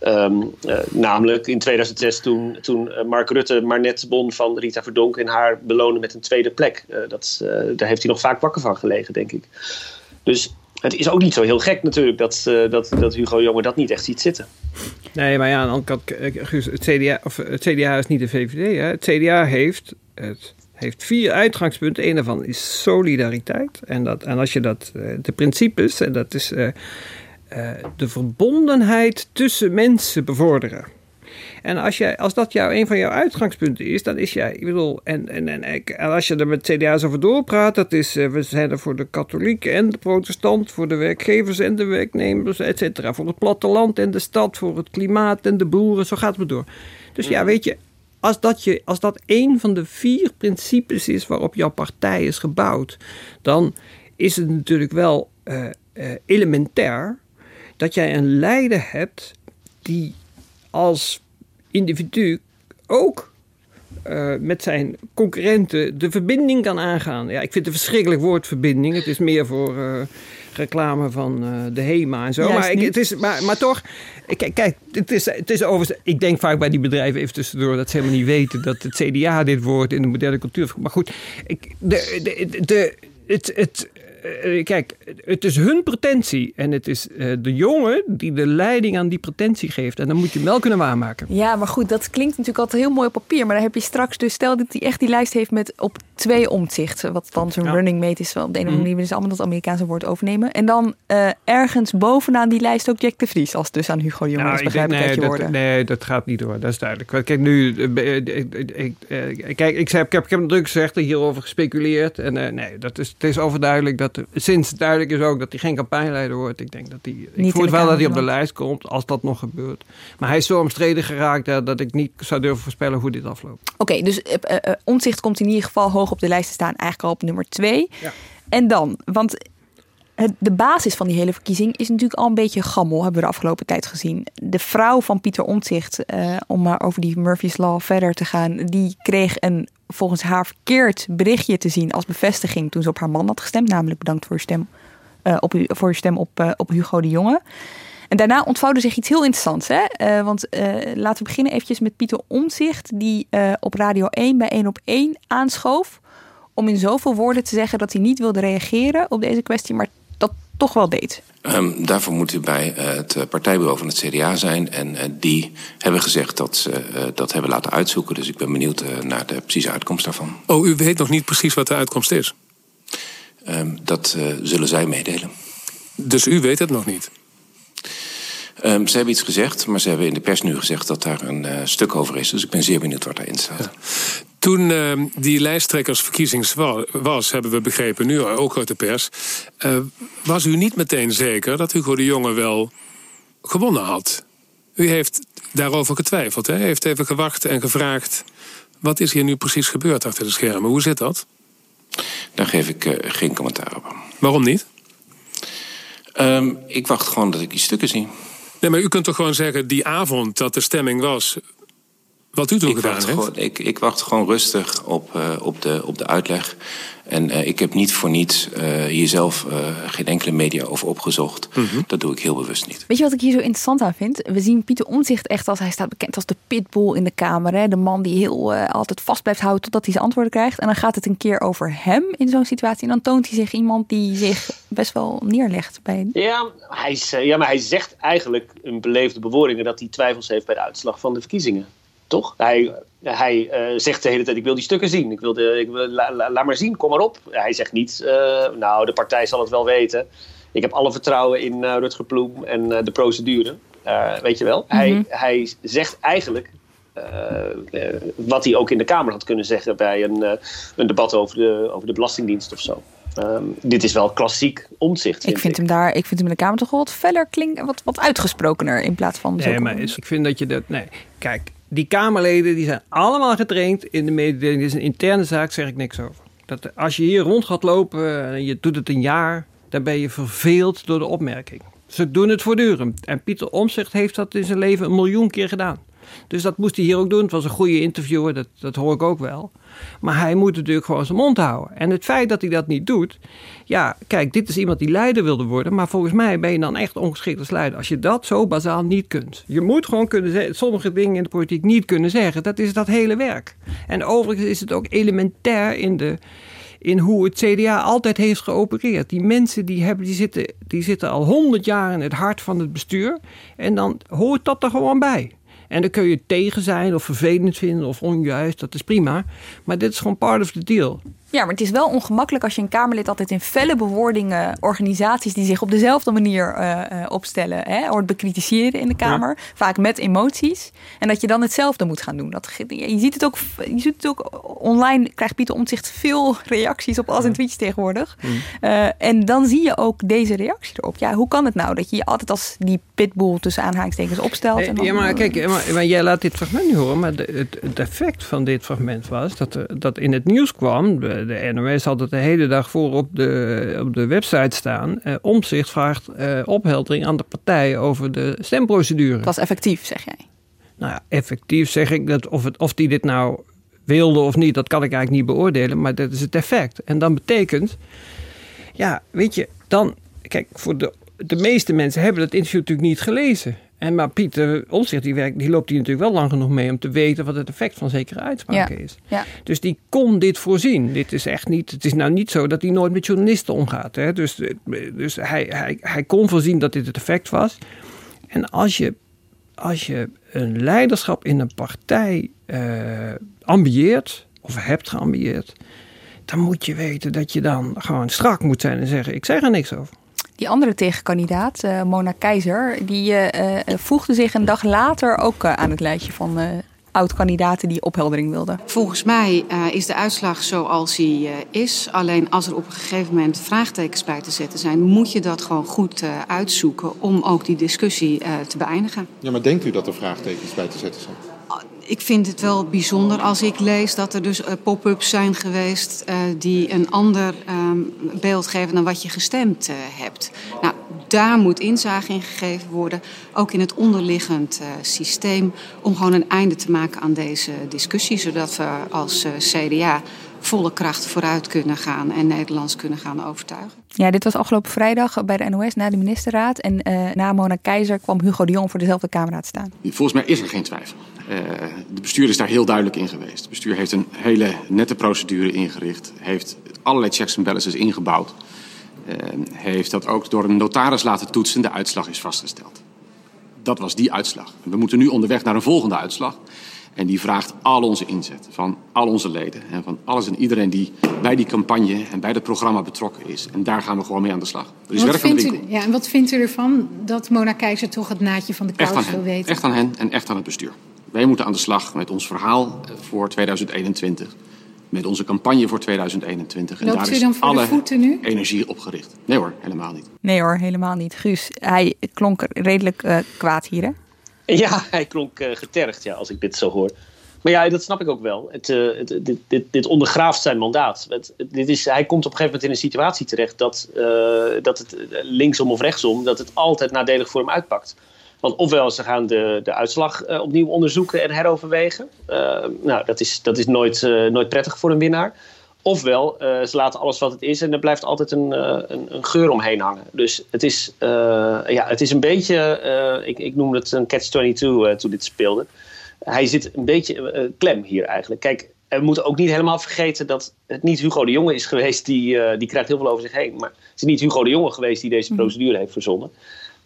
Um, namelijk in 2006 toen, toen Mark Rutte maar net bon van Rita Verdonk en haar belonen met een tweede plek. dat, daar heeft hij nog vaak wakker van gelegen, denk ik. Dus het is ook niet zo heel gek natuurlijk dat, dat, dat Hugo Jonge dat niet echt ziet zitten. Nee, maar ja, dan kan, het, CDA, of het CDA is niet de VVD. Hè. Het CDA heeft het heeft vier uitgangspunten. Een daarvan is solidariteit. En, dat, en als je dat, de principes, en dat is eh, de verbondenheid tussen mensen bevorderen. En als, jij, als dat jou, een van jouw uitgangspunten is, dan is jij, ik bedoel, en, en, en, en als je er met CDA's over doorpraat, dat is, uh, we zijn er voor de katholieken en de protestant, voor de werkgevers en de werknemers, et cetera. Voor het platteland en de stad, voor het klimaat en de boeren, zo gaat het maar door. Dus ja, weet je, als dat, je, als dat een van de vier principes is waarop jouw partij is gebouwd, dan is het natuurlijk wel uh, uh, elementair dat jij een leider hebt die als individu ook uh, met zijn concurrenten de verbinding kan aangaan. Ja, ik vind het een verschrikkelijk woord verbinding. Het is meer voor uh, reclame van uh, de HEMA en zo. maar, ik, het is, maar, maar toch, kijk, kijk het, is, het is overigens... Ik denk vaak bij die bedrijven even tussendoor dat ze helemaal niet weten dat het CDA dit woord in de moderne cultuur... Maar goed, ik, de, de, de, het, het, uh, kijk, het is hun pretentie. En het is uh, de jongen die de leiding aan die pretentie geeft. En dan moet je hem wel kunnen waarmaken. Ja, maar goed, dat klinkt natuurlijk altijd heel mooi op papier. Maar dan heb je straks dus, stel dat hij echt die lijst heeft met op twee omzichten. Wat dan ja. running mate is. Op de ene mm. manier dus allemaal dat Amerikaanse woord overnemen. En dan uh, ergens bovenaan die lijst ook Jack de Vries. Als dus aan Hugo de Jonge nou, is, begrijp ik, nee, dat, woorden. Nee, dat gaat niet door. Dat is duidelijk. Kijk, nu... Ik, kijk, ik, zei, ik heb, ik heb natuurlijk gezegd, hierover gespeculeerd. En nee, dat is, het is overduidelijk dat sinds duidelijk is ook dat hij geen campagneleider wordt. Ik denk dat hij. Ik voel wel dat hij op de lijst komt, als dat nog gebeurt. Maar hij is zo omstreden geraakt dat ik niet zou durven voorspellen hoe dit afloopt. Oké, okay, dus uh, uh, omzicht komt in ieder geval hoog op de lijst te staan, eigenlijk al op nummer twee. Ja. En dan, want de basis van die hele verkiezing is natuurlijk al een beetje gammel, hebben we de afgelopen tijd gezien. De vrouw van Pieter Omtzigt, uh, om maar over die Murphy's Law verder te gaan, die kreeg een volgens haar verkeerd berichtje te zien als bevestiging toen ze op haar man had gestemd. Namelijk bedankt voor je stem, uh, op, voor je stem op, uh, op Hugo de Jonge. En daarna ontvouwde zich iets heel interessants. Hè? Want laten we beginnen eventjes met Pieter Omzicht, die op Radio 1 bij 1 op 1 aanschoof. Om in zoveel woorden te zeggen dat hij niet wilde reageren op deze kwestie, maar toch wel deed. Um, daarvoor moet u bij uh, het partijbureau van het CDA zijn. En uh, die hebben gezegd dat ze uh, dat hebben laten uitzoeken. Dus ik ben benieuwd naar de precieze uitkomst daarvan. Oh, u weet nog niet precies wat de uitkomst is? Um, dat zullen zij meedelen. Dus u weet het nog niet? Um, ze hebben iets gezegd, maar ze hebben in de pers nu gezegd dat daar een stuk over is. Dus ik ben zeer benieuwd wat daarin staat. Ja. Toen uh, die lijsttrekkersverkiezing was, hebben we begrepen, nu ook uit de pers, uh, was u niet meteen zeker dat Hugo de Jonge wel gewonnen had. U heeft daarover getwijfeld, hè? U heeft even gewacht en gevraagd: wat is hier nu precies gebeurd achter de schermen? Hoe zit dat? Daar geef ik uh, geen commentaar op. Waarom niet? Um, ik wacht gewoon dat ik die stukken zie. Nee, maar u kunt toch gewoon zeggen: die avond dat de stemming was, wat u toen ik gedaan wacht heeft? Gewoon, ik, ik, wacht gewoon rustig op, uh, op, de, op de uitleg. En uh, ik heb niet voor niets uh, hier zelf geen enkele media over opgezocht. Mm -hmm. Dat doe ik heel bewust niet. Weet je wat ik hier zo interessant aan vind? We zien Pieter Omzicht echt als hij staat bekend als de pitbull in de Kamer. Hè? De man die heel altijd vast blijft houden totdat hij zijn antwoorden krijgt. En dan gaat het een keer over hem in zo'n situatie. En dan toont hij zich iemand die zich best wel neerlegt. Bij... Ja, hij, ja, maar hij zegt eigenlijk een beleefde bewoordingen dat hij twijfels heeft bij de uitslag van de verkiezingen. Toch? Hij, hij uh, zegt de hele tijd: Ik wil die stukken zien. Ik wil de, ik wil, la, la, laat maar zien, kom maar op. Hij zegt niet: uh, Nou, de partij zal het wel weten. Ik heb alle vertrouwen in uh, Rutger Ploem en de procedure. weet je wel? Mm -hmm. hij, hij zegt eigenlijk. wat hij ook in de Kamer had kunnen zeggen bij een, een debat over de, over de Belastingdienst of zo. Um, dit is wel klassiek omzicht. Vind ik vind ik. hem daar, ik vind hem in de Kamer toch wel wat feller klinken, wat, wat uitgesprokener in plaats van. Nee, maar is, ik vind dat je dat. Nee, kijk, die Kamerleden die zijn allemaal getraind in de mededeling. Dit is een interne zaak, zeg ik niks over. Dat als je hier rond gaat lopen en je doet het een jaar, dan ben je verveeld door de opmerking. Ze doen het voortdurend. En Pieter Omzicht heeft dat in zijn leven een miljoen keer gedaan. Dus dat moest hij hier ook doen. Het was een goede interviewer, dat, dat hoor ik ook wel. Maar hij moet natuurlijk gewoon zijn mond houden. En het feit dat hij dat niet doet. Ja, kijk, dit is iemand die leider wilde worden. Maar volgens mij ben je dan echt ongeschikt als leider. Als je dat zo bazaal niet kunt. Je moet gewoon kunnen zeggen. Sommige dingen in de politiek niet kunnen zeggen. Dat is dat hele werk. En overigens is het ook elementair in de in hoe het CDA altijd heeft geopereerd. Die mensen die, hebben, die, zitten, die zitten al honderd jaar in het hart van het bestuur. En dan hoort dat er gewoon bij. En dan kun je tegen zijn of vervelend vinden of onjuist, dat is prima. Maar dit is gewoon part of the deal. Ja, maar het is wel ongemakkelijk als je een Kamerlid altijd in felle bewoordingen organisaties die zich op dezelfde manier uh, opstellen, hè, hoort bekritiseren in de Kamer. Vaak met emoties. En dat je dan hetzelfde moet gaan doen. Dat, je, ziet het ook, je ziet het ook online, krijgt Pieter Omtzigt veel reacties op als en tweets tegenwoordig. Uh, en dan zie je ook deze reactie erop. Ja, hoe kan het nou dat je je altijd als die pitbull tussen aanhalingstekens opstelt? En dan, ja, maar kijk, maar, maar, jij laat dit fragment nu horen, maar de, het, effect van dit fragment was dat, dat in het nieuws kwam. De, de NOS had het de hele dag voor op de, op de website staan. Eh, Omzicht vraagt eh, opheldering aan de partij over de stemprocedure. Dat was effectief, zeg jij? Nou ja, effectief zeg ik dat of, het, of die dit nou wilde of niet, dat kan ik eigenlijk niet beoordelen. Maar dat is het effect. En dan betekent, ja, weet je, dan, kijk, voor de, de meeste mensen hebben dat interview natuurlijk niet gelezen. En maar Pieter Omtzigt, die, werkt, die loopt hier natuurlijk wel lang genoeg mee om te weten wat het effect van zekere uitspraken is. Ja. Dus die kon dit voorzien. Dit is echt niet, het is nou niet zo dat hij nooit met journalisten omgaat. Hè? Dus, dus hij, hij, hij kon voorzien dat dit het effect was. En als je, als je een leiderschap in een partij uh, ambieert, of hebt geambieerd, dan moet je weten dat je dan gewoon strak moet zijn en zeggen: Ik zeg er niks over. Die andere tegenkandidaat, uh, Mona Keizer, die uh, voegde zich een dag later ook aan het lijstje van oud-kandidaten die opheldering wilden. Volgens mij is de uitslag zoals hij is. Alleen als er op een gegeven moment vraagtekens bij te zetten zijn, moet je dat gewoon goed uitzoeken om ook die discussie te beëindigen. Ja, maar denkt u dat er vraagtekens bij te zetten zijn? Ik vind het wel bijzonder als ik lees dat er dus uh, pop-ups zijn geweest uh, die een ander um, beeld geven dan wat je gestemd uh, hebt. Nou, daar moet inzage in gegeven worden, ook in het onderliggend systeem, om gewoon een einde te maken aan deze discussie, zodat we als CDA volle kracht vooruit kunnen gaan en Nederlands kunnen gaan overtuigen. Ja, dit was afgelopen vrijdag bij de NOS na de ministerraad. En na Mona Keizer kwam Hugo de Jong voor dezelfde Kamerraad staan. Volgens mij is er geen twijfel. Uh, de bestuur is daar heel duidelijk in geweest. Het bestuur heeft een hele nette procedure ingericht. Heeft allerlei checks en balances ingebouwd. Uh, heeft dat ook door een notaris laten toetsen. De uitslag is vastgesteld. Dat was die uitslag. We moeten nu onderweg naar een volgende uitslag. En die vraagt al onze inzet van al onze leden. En van alles en iedereen die bij die campagne en bij het programma betrokken is. En daar gaan we gewoon mee aan de slag. Er is werk aan de winkel. U, ja, en wat vindt u ervan dat Mona Keizer toch het naadje van de kous wil weten? Echt aan hen en echt aan het bestuur. Wij moeten aan de slag met ons verhaal eh, voor 2021. Met onze campagne voor 2021. En Loopt daar u dan voor de voeten nu? energie op gericht. Nee hoor, helemaal niet. Nee hoor, helemaal niet. Guus, hij klonk redelijk uh, kwaad hier hè? Ja, hij klonk uh, getergd ja, als ik dit zo hoor. Maar ja, dat snap ik ook wel. Het, het, dit, dit, dit, ondergraaft zijn mandaat. Dit is, hij komt op een gegeven moment in een situatie terecht dat, uh, dat het linksom of rechtsom, dat het altijd nadelig voor hem uitpakt. Want ofwel ze gaan de, de uitslag opnieuw onderzoeken en heroverwegen. Nou, dat is, dat is nooit, nooit prettig voor een winnaar. Ofwel, ze laten alles wat het is en er blijft altijd een, een, een, geur omheen hangen. Dus het is, ja, het is een beetje, ik, ik noemde het een catch-22 toen dit speelde. Hij zit een beetje klem hier eigenlijk. Kijk, we moeten ook niet helemaal vergeten dat het niet Hugo de Jonge is geweest, die, die krijgt heel veel over zich heen. Maar het is niet Hugo de Jonge geweest die deze mhm. procedure heeft verzonnen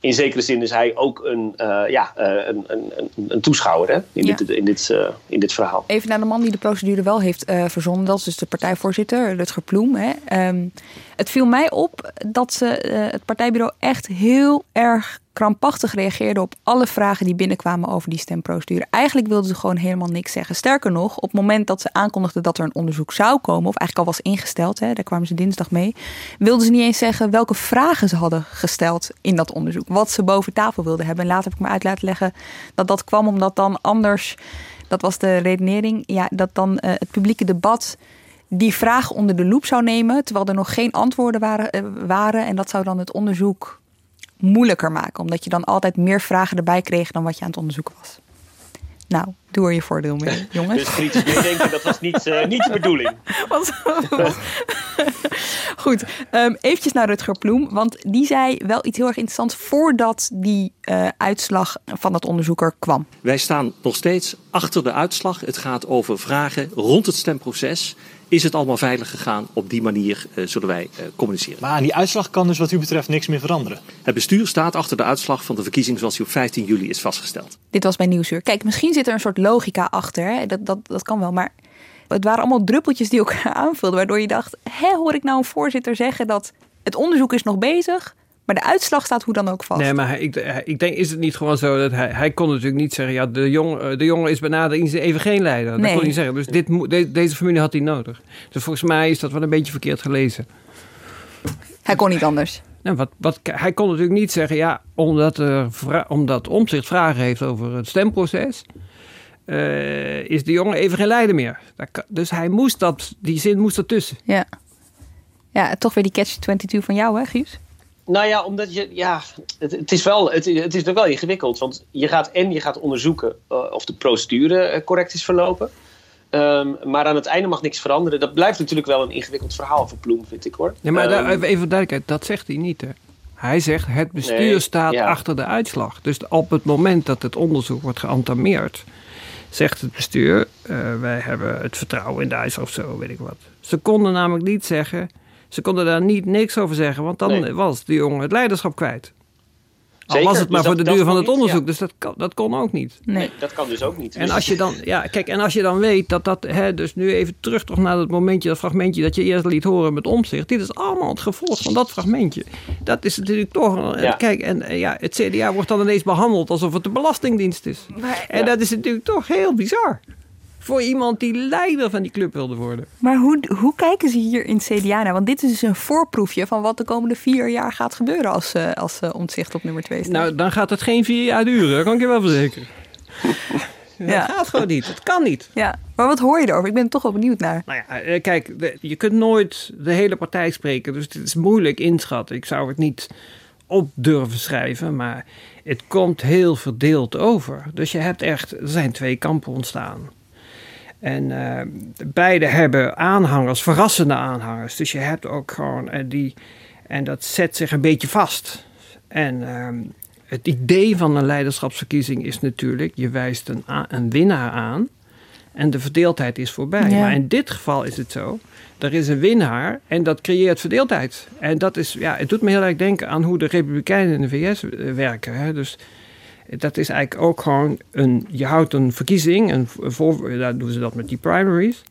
in zekere zin is hij ook een, uh, ja, uh, een, een, een, toeschouwer hè, in, ja. dit, in, dit, uh, in dit verhaal. Even naar de man die de procedure wel heeft verzonnen. Dat is dus de partijvoorzitter, Rutger Ploem. Hè. Um, het viel mij op dat ze, het partijbureau echt heel erg krampachtig reageerde op alle vragen die binnenkwamen over die stemprocedure. Eigenlijk wilden ze gewoon helemaal niks zeggen. Sterker nog, op het moment dat ze aankondigden dat er een onderzoek zou komen, of eigenlijk al was ingesteld, hè, daar kwamen ze dinsdag mee, wilden ze niet eens zeggen welke vragen ze hadden gesteld in dat onderzoek. Wat ze boven tafel wilden hebben. En later heb ik me uit laten leggen dat dat kwam omdat dan anders, dat was de redenering, ja, dat dan uh, het publieke debat die vraag onder de loep zou nemen, terwijl er nog geen antwoorden waren, uh, waren. En dat zou dan het onderzoek moeilijker maken. Omdat je dan altijd meer vragen erbij kreeg dan wat je aan het onderzoeken was. Nou, doe er je voordeel mee, jongens. Dus kritisch denken, dat was niet, uh, niet de bedoeling. Goed, um, eventjes naar Rutger Ploem. Want die zei wel iets heel erg interessants voordat die uh, uitslag van dat onderzoeker kwam. Wij staan nog steeds achter de uitslag. Het gaat over vragen rond het stemproces. Is het allemaal veilig gegaan? Op die manier uh, zullen wij uh, communiceren. Maar aan die uitslag kan dus wat u betreft niks meer veranderen? Het bestuur staat achter de uitslag van de verkiezing zoals die op 15 juli is vastgesteld. Dit was bij Nieuwsuur. Kijk, misschien zit er een soort logica achter. Hè? Dat, dat, dat kan wel. Maar het waren allemaal druppeltjes die elkaar aanvulden. Waardoor je dacht, hè, hoor ik nou een voorzitter zeggen dat het onderzoek is nog bezig... Maar de uitslag staat hoe dan ook vast. Nee, maar hij, ik, ik, denk, is het niet gewoon zo dat hij... Hij kon natuurlijk niet zeggen... Ja, de, jong, de jongen is benaderd even geen leider. Dat Nee. kon hij niet zeggen. Dus dit, de, deze familie had hij nodig. Dus volgens mij is dat wel een beetje verkeerd gelezen. Hij kon niet anders. Nou, wat, wat, hij kon natuurlijk niet zeggen... Ja, omdat, er, omdat Omtzigt vragen heeft over het stemproces... eh, is de jongen even geen leider meer. Dat dus hij moest dat... Die zin moest ertussen. Ja. Ja, toch weer die catch-22 van jou, hè, Guus? Nou ja, omdat je, ja, het, het is wel, het, het is wel ingewikkeld. Want je gaat en je gaat onderzoeken eh, of de procedure eh, correct is verlopen. Ehm, maar aan het einde mag niks veranderen. Dat blijft natuurlijk wel een ingewikkeld verhaal voor Ploem, vind ik hoor. Ja, maar daar- Ehm, even duidelijkheid, dat zegt hij niet. Hè. Hij zegt het bestuur Nee, staat ja. achter de uitslag. Dus op het moment dat het onderzoek wordt geantameerd, zegt het bestuur: eh, wij hebben het vertrouwen in de of zo, weet ik wat. Ze konden namelijk niet zeggen, ze konden daar niet niks over zeggen, want dan Nee. was de jongen het leiderschap kwijt. Al Zeker, was het maar dus voor dat- de duur van het niet, onderzoek, ja. dus dat, kan- dat kon ook niet. Nee. dat kan dus ook niet. En als je dan, ja, kijk, en als je dan weet dat dat, hè, dus nu even terug toch naar dat momentje, dat fragmentje dat je eerst liet horen met omzicht. Dit is allemaal het gevolg van dat fragmentje. Dat is natuurlijk toch, Ja. kijk, en eh, ja, het CDA wordt dan ineens behandeld alsof het de Belastingdienst is. en ja. dat is natuurlijk toch heel bizar. Voor iemand die leider van die club wilde worden. Maar hoe, hoe kijken ze hier in CDA naar? Want dit is dus een voorproefje van wat de komende vier jaar gaat gebeuren als, eh als eh, omzicht op nummer twee staat. Nou, dan gaat het geen vier jaar duren, dat kan ik je wel verzekeren. Ja. Dat gaat gewoon niet, het kan niet. Ja, maar wat hoor je erover? Ik ben er toch wel benieuwd naar. Nou ja, eh, kijk, je kunt nooit de hele partij spreken, dus het is moeilijk inschatten. Ik zou het niet op durven schrijven, maar het komt heel verdeeld over. Dus je hebt echt, er zijn twee kampen ontstaan. En eh, beide hebben aanhangers, verrassende aanhangers. Dus je hebt ook gewoon eh, die, en dat zet zich een beetje vast. En ehm, het idee van een leiderschapsverkiezing is natuurlijk, je wijst een, een winnaar aan. En de verdeeldheid is voorbij. Ja. Maar in dit geval is het zo. Er is een winnaar en dat creëert verdeeldheid. En dat is, ja, het doet me heel erg denken aan hoe de Republikeinen in de VS eh, werken. Hè. Dus dat is eigenlijk ook gewoon een. Je houdt een verkiezing, een voor, daar doen ze dat met die primaries.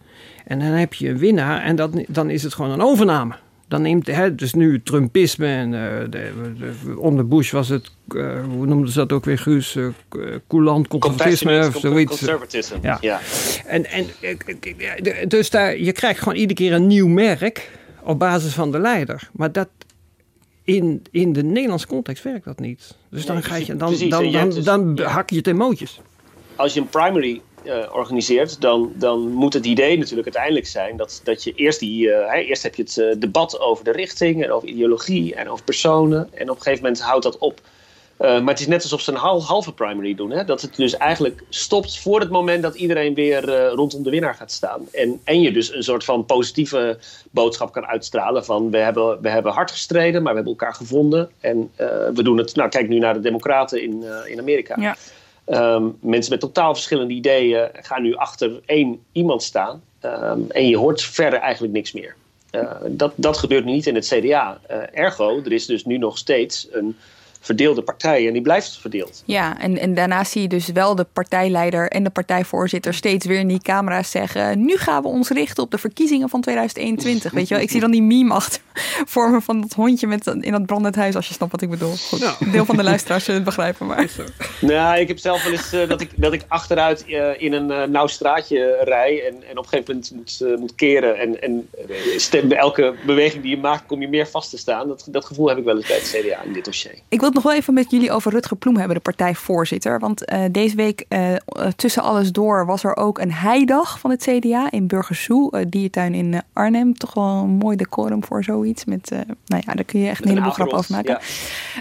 En dan heb je een winnaar en dat, dan is het gewoon een overname. Dan neemt, hè, dus nu Trumpisme en eh, de, de- onder Bush was het, eh, hoe noemden ze dat ook weer, Guus? eh, coulant conservatisme of zoiets. Conservatism, Ja. ja. En, en, dus daar, je krijgt gewoon iedere keer een nieuw merk op basis van de leider. Maar dat, in, in de Nederlandse context werkt dat niet. Dus dan, ga je, dan, dan, dan, dus- dan hak je het in mootjes. als je een primary eh, organiseert, dan, dan moet het idee natuurlijk uiteindelijk zijn dat, dat je eerst die. eh, hè, eerst heb je het eh, debat over de richting en over ideologie en over personen. En op een gegeven moment houdt dat op. Eh, maar het is net alsof ze een hal- halve primary doen. Hè? Dat het dus eigenlijk stopt voor het moment dat iedereen weer eh, rondom de winnaar gaat staan. En, en je dus een soort van positieve boodschap kan uitstralen van we hebben, we hebben hard gestreden, maar we hebben elkaar gevonden. En eh, we doen het, nou kijk nu naar de democraten in, in Amerika. Ja. Ehm, mensen met totaal verschillende ideeën gaan nu achter één iemand staan. Ehm, en je hoort verder eigenlijk niks meer. Dat, dat gebeurt nu niet in het CDA. Ergo, er is dus nu nog steeds een verdeelde partij en die blijft verdeeld. Ja, en, en daarna zie je dus wel de partijleider en de partijvoorzitter steeds weer in die camera's zeggen: Nu gaan we ons richten op de verkiezingen van 2021. Weet je wel, ik zie dan die meme achter vormen van dat hondje met, in dat brandend huis, als je snapt wat ik bedoel. Goed, deel van de luisteraars zullen het begrijpen, maar. Nou, ik heb zelf wel eens eh, dat, ik, dat ik achteruit eh, in een eh, nauw straatje rij en, en op een gegeven moment moet, moet keren. En, en stem, bij elke beweging die je maakt, kom je meer vast te staan. Dat, dat gevoel heb ik wel eens bij het CDA in dit dossier. Ik wil het nog wel even met jullie over Rutger Ploem hebben, de partijvoorzitter. Want eh, deze week, eh, tussen alles door, was er ook een heidag van het CDA in Burgersoe, eh, diertuin in Arnhem. Toch wel een mooi decorum voor zoiets. Met, nou ja, daar kun je echt een heleboel grappen over maken.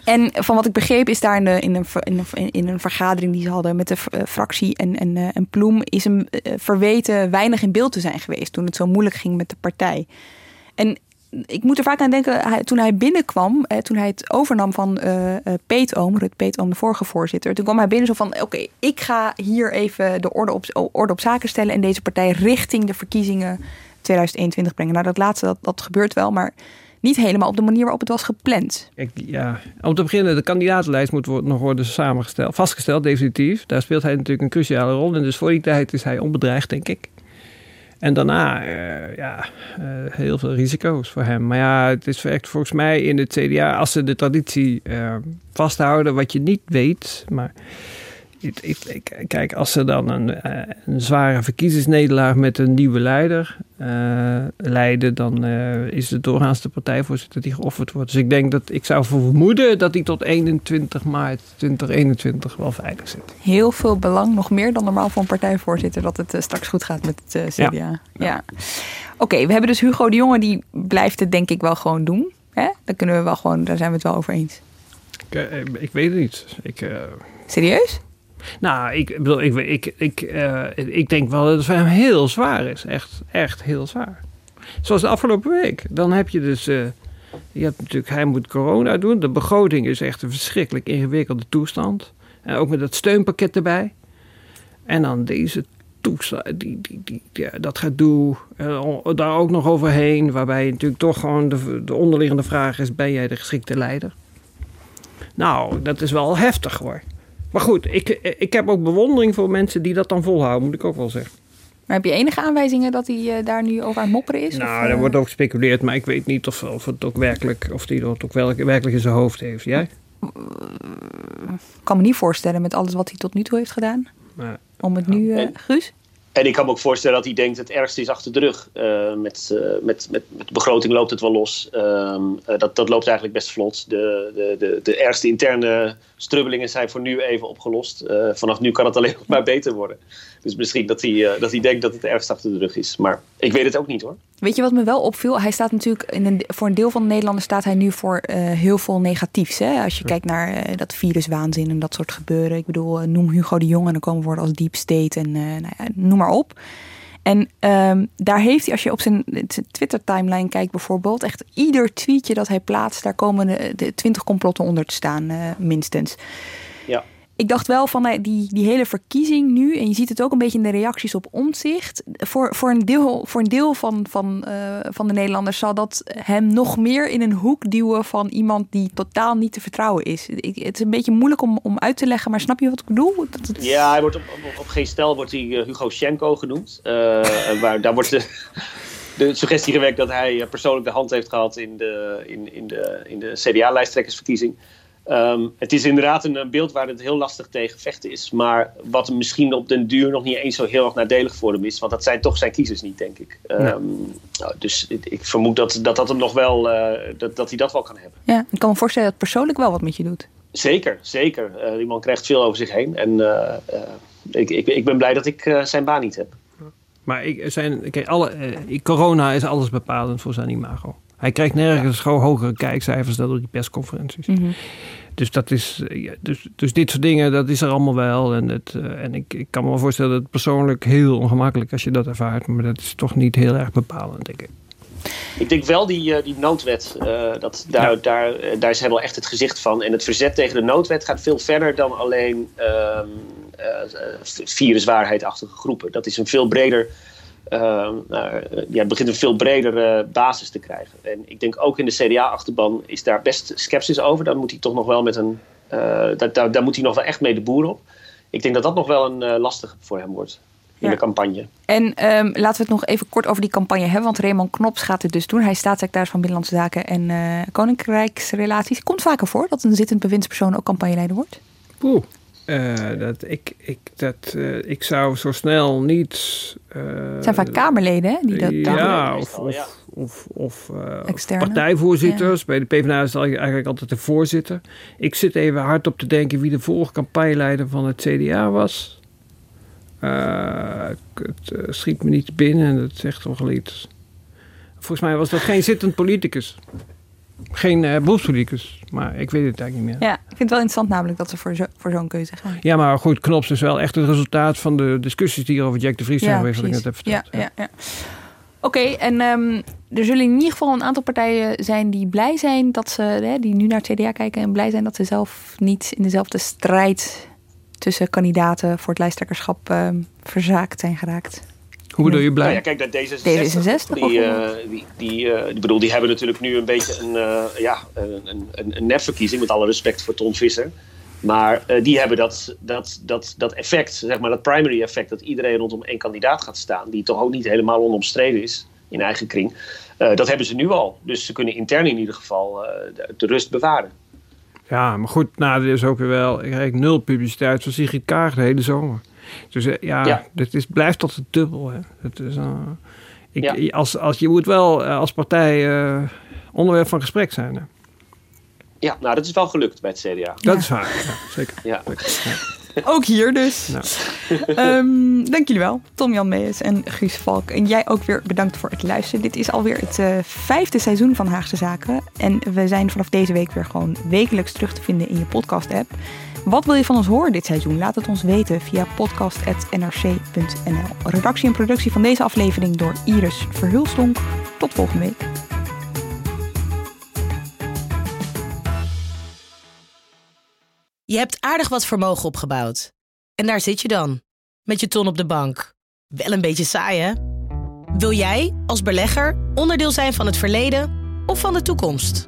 En van wat ik begreep is daar in, de, in, een, in, een, in een vergadering die ze hadden met de fractie en, en, en Ploem... is hem verweten weinig in beeld te zijn geweest toen het zo moeilijk ging met de partij. En ik moet er vaak aan denken, toen hij binnenkwam, eh, toen hij het overnam van eh eh, Peet Oom, Rut Peet Oom, de vorige voorzitter. Toen kwam hij binnen zo van, oké, ik ga hier even de orde op, orde op zaken stellen en deze partij richting de verkiezingen 2021 brengen. Nou, dat laatste, dat, dat gebeurt wel, maar niet helemaal op de manier waarop het was gepland. Kijk, ja, om te beginnen, de kandidatenlijst moet wo- nog worden samengesteld, vastgesteld, definitief. Daar speelt hij natuurlijk een cruciale rol in. Dus voor die tijd is hij onbedreigd, denk ik. En daarna, eh, ja, eh, heel veel risico's voor hem. Maar ja, het is echt volgens mij in het CDA, als ze de traditie eh, vasthouden, wat je niet weet, maar kijk, als ze dan een, eh, een zware verkiezingsnederlaag met een nieuwe leider eh, leiden, dan eh, is het doorgaans de partijvoorzitter die geofferd wordt. Dus ik denk dat ik zou vermoeden dat hij tot 21 maart 2021 wel veilig zit. Heel veel belang, nog meer dan normaal voor een partijvoorzitter, dat het straks goed gaat met het CDA. Ja. Ja. Oké, we hebben dus Hugo de Jonge, die blijft het denk ik wel gewoon doen. Hè? Daar kunnen we wel gewoon, daar zijn we het wel over eens. Ik, ik weet het niet. Ik, Serieus? Nou, ik bedoel, ik, ik, ik, eh, ik denk wel dat het voor hem heel zwaar is. Echt, echt heel zwaar. Zoals de afgelopen week. Dan heb je dus. eh, je hebt natuurlijk, hij moet corona doen. De begroting is echt een verschrikkelijk ingewikkelde toestand. En ook met dat steunpakket erbij. En dan deze toestand, die, die, die, ja, dat gedoe, eh, o- daar ook nog overheen. Waarbij natuurlijk toch gewoon de, de onderliggende vraag is: ben jij de geschikte leider? Nou, dat is wel heftig hoor. Maar goed, ik, ik heb ook bewondering voor mensen die dat dan volhouden, moet ik ook wel zeggen. Maar heb je enige aanwijzingen dat hij eh, daar nu over aan het mopperen is? Nou, Of, er eh, wordt ook gespeculeerd, maar ik weet niet of, of het ook werkelijk, of die dat ook wel- werkelijk in zijn hoofd heeft. Jij? Ik kan me niet voorstellen met alles wat hij tot nu toe heeft gedaan. Maar, Om het nu, eh, En- Guus? En ik kan me ook voorstellen dat hij denkt het ergste is achter de rug. Eh, met, eh, met, met, met de begroting loopt het wel los. Ehm, eh, dat, dat loopt eigenlijk best vlot. De, de, de, de ergste interne strubbelingen zijn voor nu even opgelost. Vanaf nu kan het alleen maar beter worden. Dus misschien dat hij, dat hij denkt dat het ergste achter de rug is. Maar ik weet het ook niet hoor. Weet je wat me wel opviel? Hij staat natuurlijk in een, voor een deel van de Nederlanders staat hij nu voor eh, heel veel negatiefs. Hè? Als je kijkt naar eh, dat viruswaanzin en dat soort gebeuren. Ik bedoel, eh, noem Hugo de Jong en dan komen woorden als deep state en nou ja, noem maar op. En ehm, daar heeft hij, als je op zijn, zijn Twitter-timeline kijkt bijvoorbeeld, echt ieder tweetje dat hij plaatst, daar komen de, 20 complotten onder te staan, minstens. Ik dacht wel van eh, die, die hele verkiezing nu, en je ziet het ook een beetje in de reacties op omzicht. Voor, voor een deel, voor een deel van, van, eh, van de Nederlanders zal dat hem nog meer in een hoek duwen van iemand die totaal niet te vertrouwen is. Het is een beetje moeilijk om, om uit te leggen, maar snap je wat ik bedoel? Dat Ja, hij wordt op, op, geen stel wordt hij eh, Hugo Schenko genoemd. Eh, waar, daar wordt de, de suggestie gewekt dat hij persoonlijk de hand heeft gehad in de, in, in de, in de CDA-lijsttrekkersverkiezing. Ehm, het is inderdaad een, een beeld waar het heel lastig tegen vechten is. Maar wat hem misschien op den duur nog niet eens zo heel erg nadelig voor hem is. Want dat zijn toch zijn kiezers niet, denk ik. Ehm, nou, dus ik, ik vermoed dat, dat dat hem nog wel, eh, dat, dat hij dat wel kan hebben. Ja, ik kan me voorstellen dat het persoonlijk wel wat met je doet. Zeker, zeker. Eh, die man krijgt veel over zich heen. En eh, eh, ik, ik, ik ben blij dat ik eh, zijn baan niet heb. Maar ik, zijn, kijk, alle, eh, corona is alles bepalend voor zijn imago. Hij krijgt nergens gewoon hogere kijkcijfers dan door die persconferenties. Dus, dat is, eh, dus, dus dit soort dingen, dat is er allemaal wel. En, het, eh, en ik, ik kan me wel voorstellen dat het persoonlijk heel ongemakkelijk als je dat ervaart. Maar dat is toch niet heel erg bepalend, denk ik. Ik denk wel die, eh, die noodwet, dat, daar, daar, daar is wel echt het gezicht van. En het verzet tegen de noodwet gaat veel verder dan alleen eh, eh, viruswaarheidachtige groepen. Dat is een veel breder, ehm, nou, eh, ja, het begint een veel bredere basis te krijgen. En ik denk ook in de CDA-achterban is daar best sceptisch over. Dan moet hij toch nog wel met een, eh, daar, daar, daar moet hij nog wel echt mee de boer op. Ik denk dat dat nog wel een eh, lastige voor hem wordt in Ja. de campagne. En ehm, laten we het nog even kort over die campagne hebben. Want Raymond Knops gaat het dus doen. Hij is staatssecretaris van Binnenlandse Zaken en eh, Koninkrijksrelaties. Komt vaker voor dat een zittend bewindspersoon ook campagneleider wordt? Oeh. Eh, dat, ik, ik, dat, eh, ik zou zo snel niet. eh, Het zijn vaak Kamerleden hè, die dat doen. ja, of, of, of, of eh, Externe. partijvoorzitters. Bij de PvdA is het eigenlijk altijd de voorzitter. Ik zit even hard op te denken wie de vorige campagneleider van het CDA was. Eh, het eh, schiet me niet binnen en dat zegt toch wel iets. Volgens mij was dat geen zittend politicus. Geen beroepspoliticus, maar ik weet het eigenlijk niet meer. Ja, ik vind het wel interessant namelijk dat ze voor, zo, voor zo'n keuze gaan. Ja, maar goed, Knops is wel echt het resultaat van de discussies die er over Jack de Vries zijn Ja, geweest, ik net heb verteld. Ja, ja, ja. Oké, en ehm, er zullen in ieder geval een aantal partijen zijn die blij zijn dat ze, hè, die nu naar het CDA kijken en blij zijn dat ze zelf niet in dezelfde strijd tussen kandidaten voor het lijsttrekkerschap ehm, verzaakt zijn geraakt. Hoe bedoel je blij? Nou ja, kijk naar D66. D66 die, of- eh, die, die, eh, ik bedoel, die hebben natuurlijk nu een beetje een, eh, ja, een, een, een, nepverkiezing, met alle respect voor Ton Visser. Maar eh, die hebben dat, dat, dat, dat effect, zeg maar, dat primary effect, dat iedereen rondom één kandidaat gaat staan, die toch ook niet helemaal onomstreden is in eigen kring. Uh, dat hebben ze nu al. Dus ze kunnen intern in ieder geval uh, de, de, rust bewaren. Ja, maar goed, nou, dit is ook weer wel. Ik krijg nul publiciteit van Sigrid Kaag de hele zomer. Dus uh, ja, ja, dit is, blijft tot het dubbel. Hè. Het is, ik, ja. als, als, je moet wel als partij onderwerp van gesprek zijn. Hè. Ja, nou, dat is wel gelukt bij het CDA. Dat is waar, ja, zeker. Ja. Ook hier dus. Nou. Um, dank jullie wel, Tom-Jan Mees en Guus Valk. En jij ook weer bedankt voor het luisteren. Dit is alweer het uh, vijfde seizoen van Haagse Zaken. En we zijn vanaf deze week weer gewoon wekelijks terug te vinden in je podcast-app. Wat wil je van ons horen dit seizoen? Laat het ons weten via podcast.nrc.nl. Redactie en productie van deze aflevering door Iris Verhulstonk. Tot volgende week. Je hebt aardig wat vermogen opgebouwd. En daar zit je dan, met je ton op de bank. Wel een beetje saai, hè? Wil jij, als belegger, onderdeel zijn van het verleden of van de toekomst?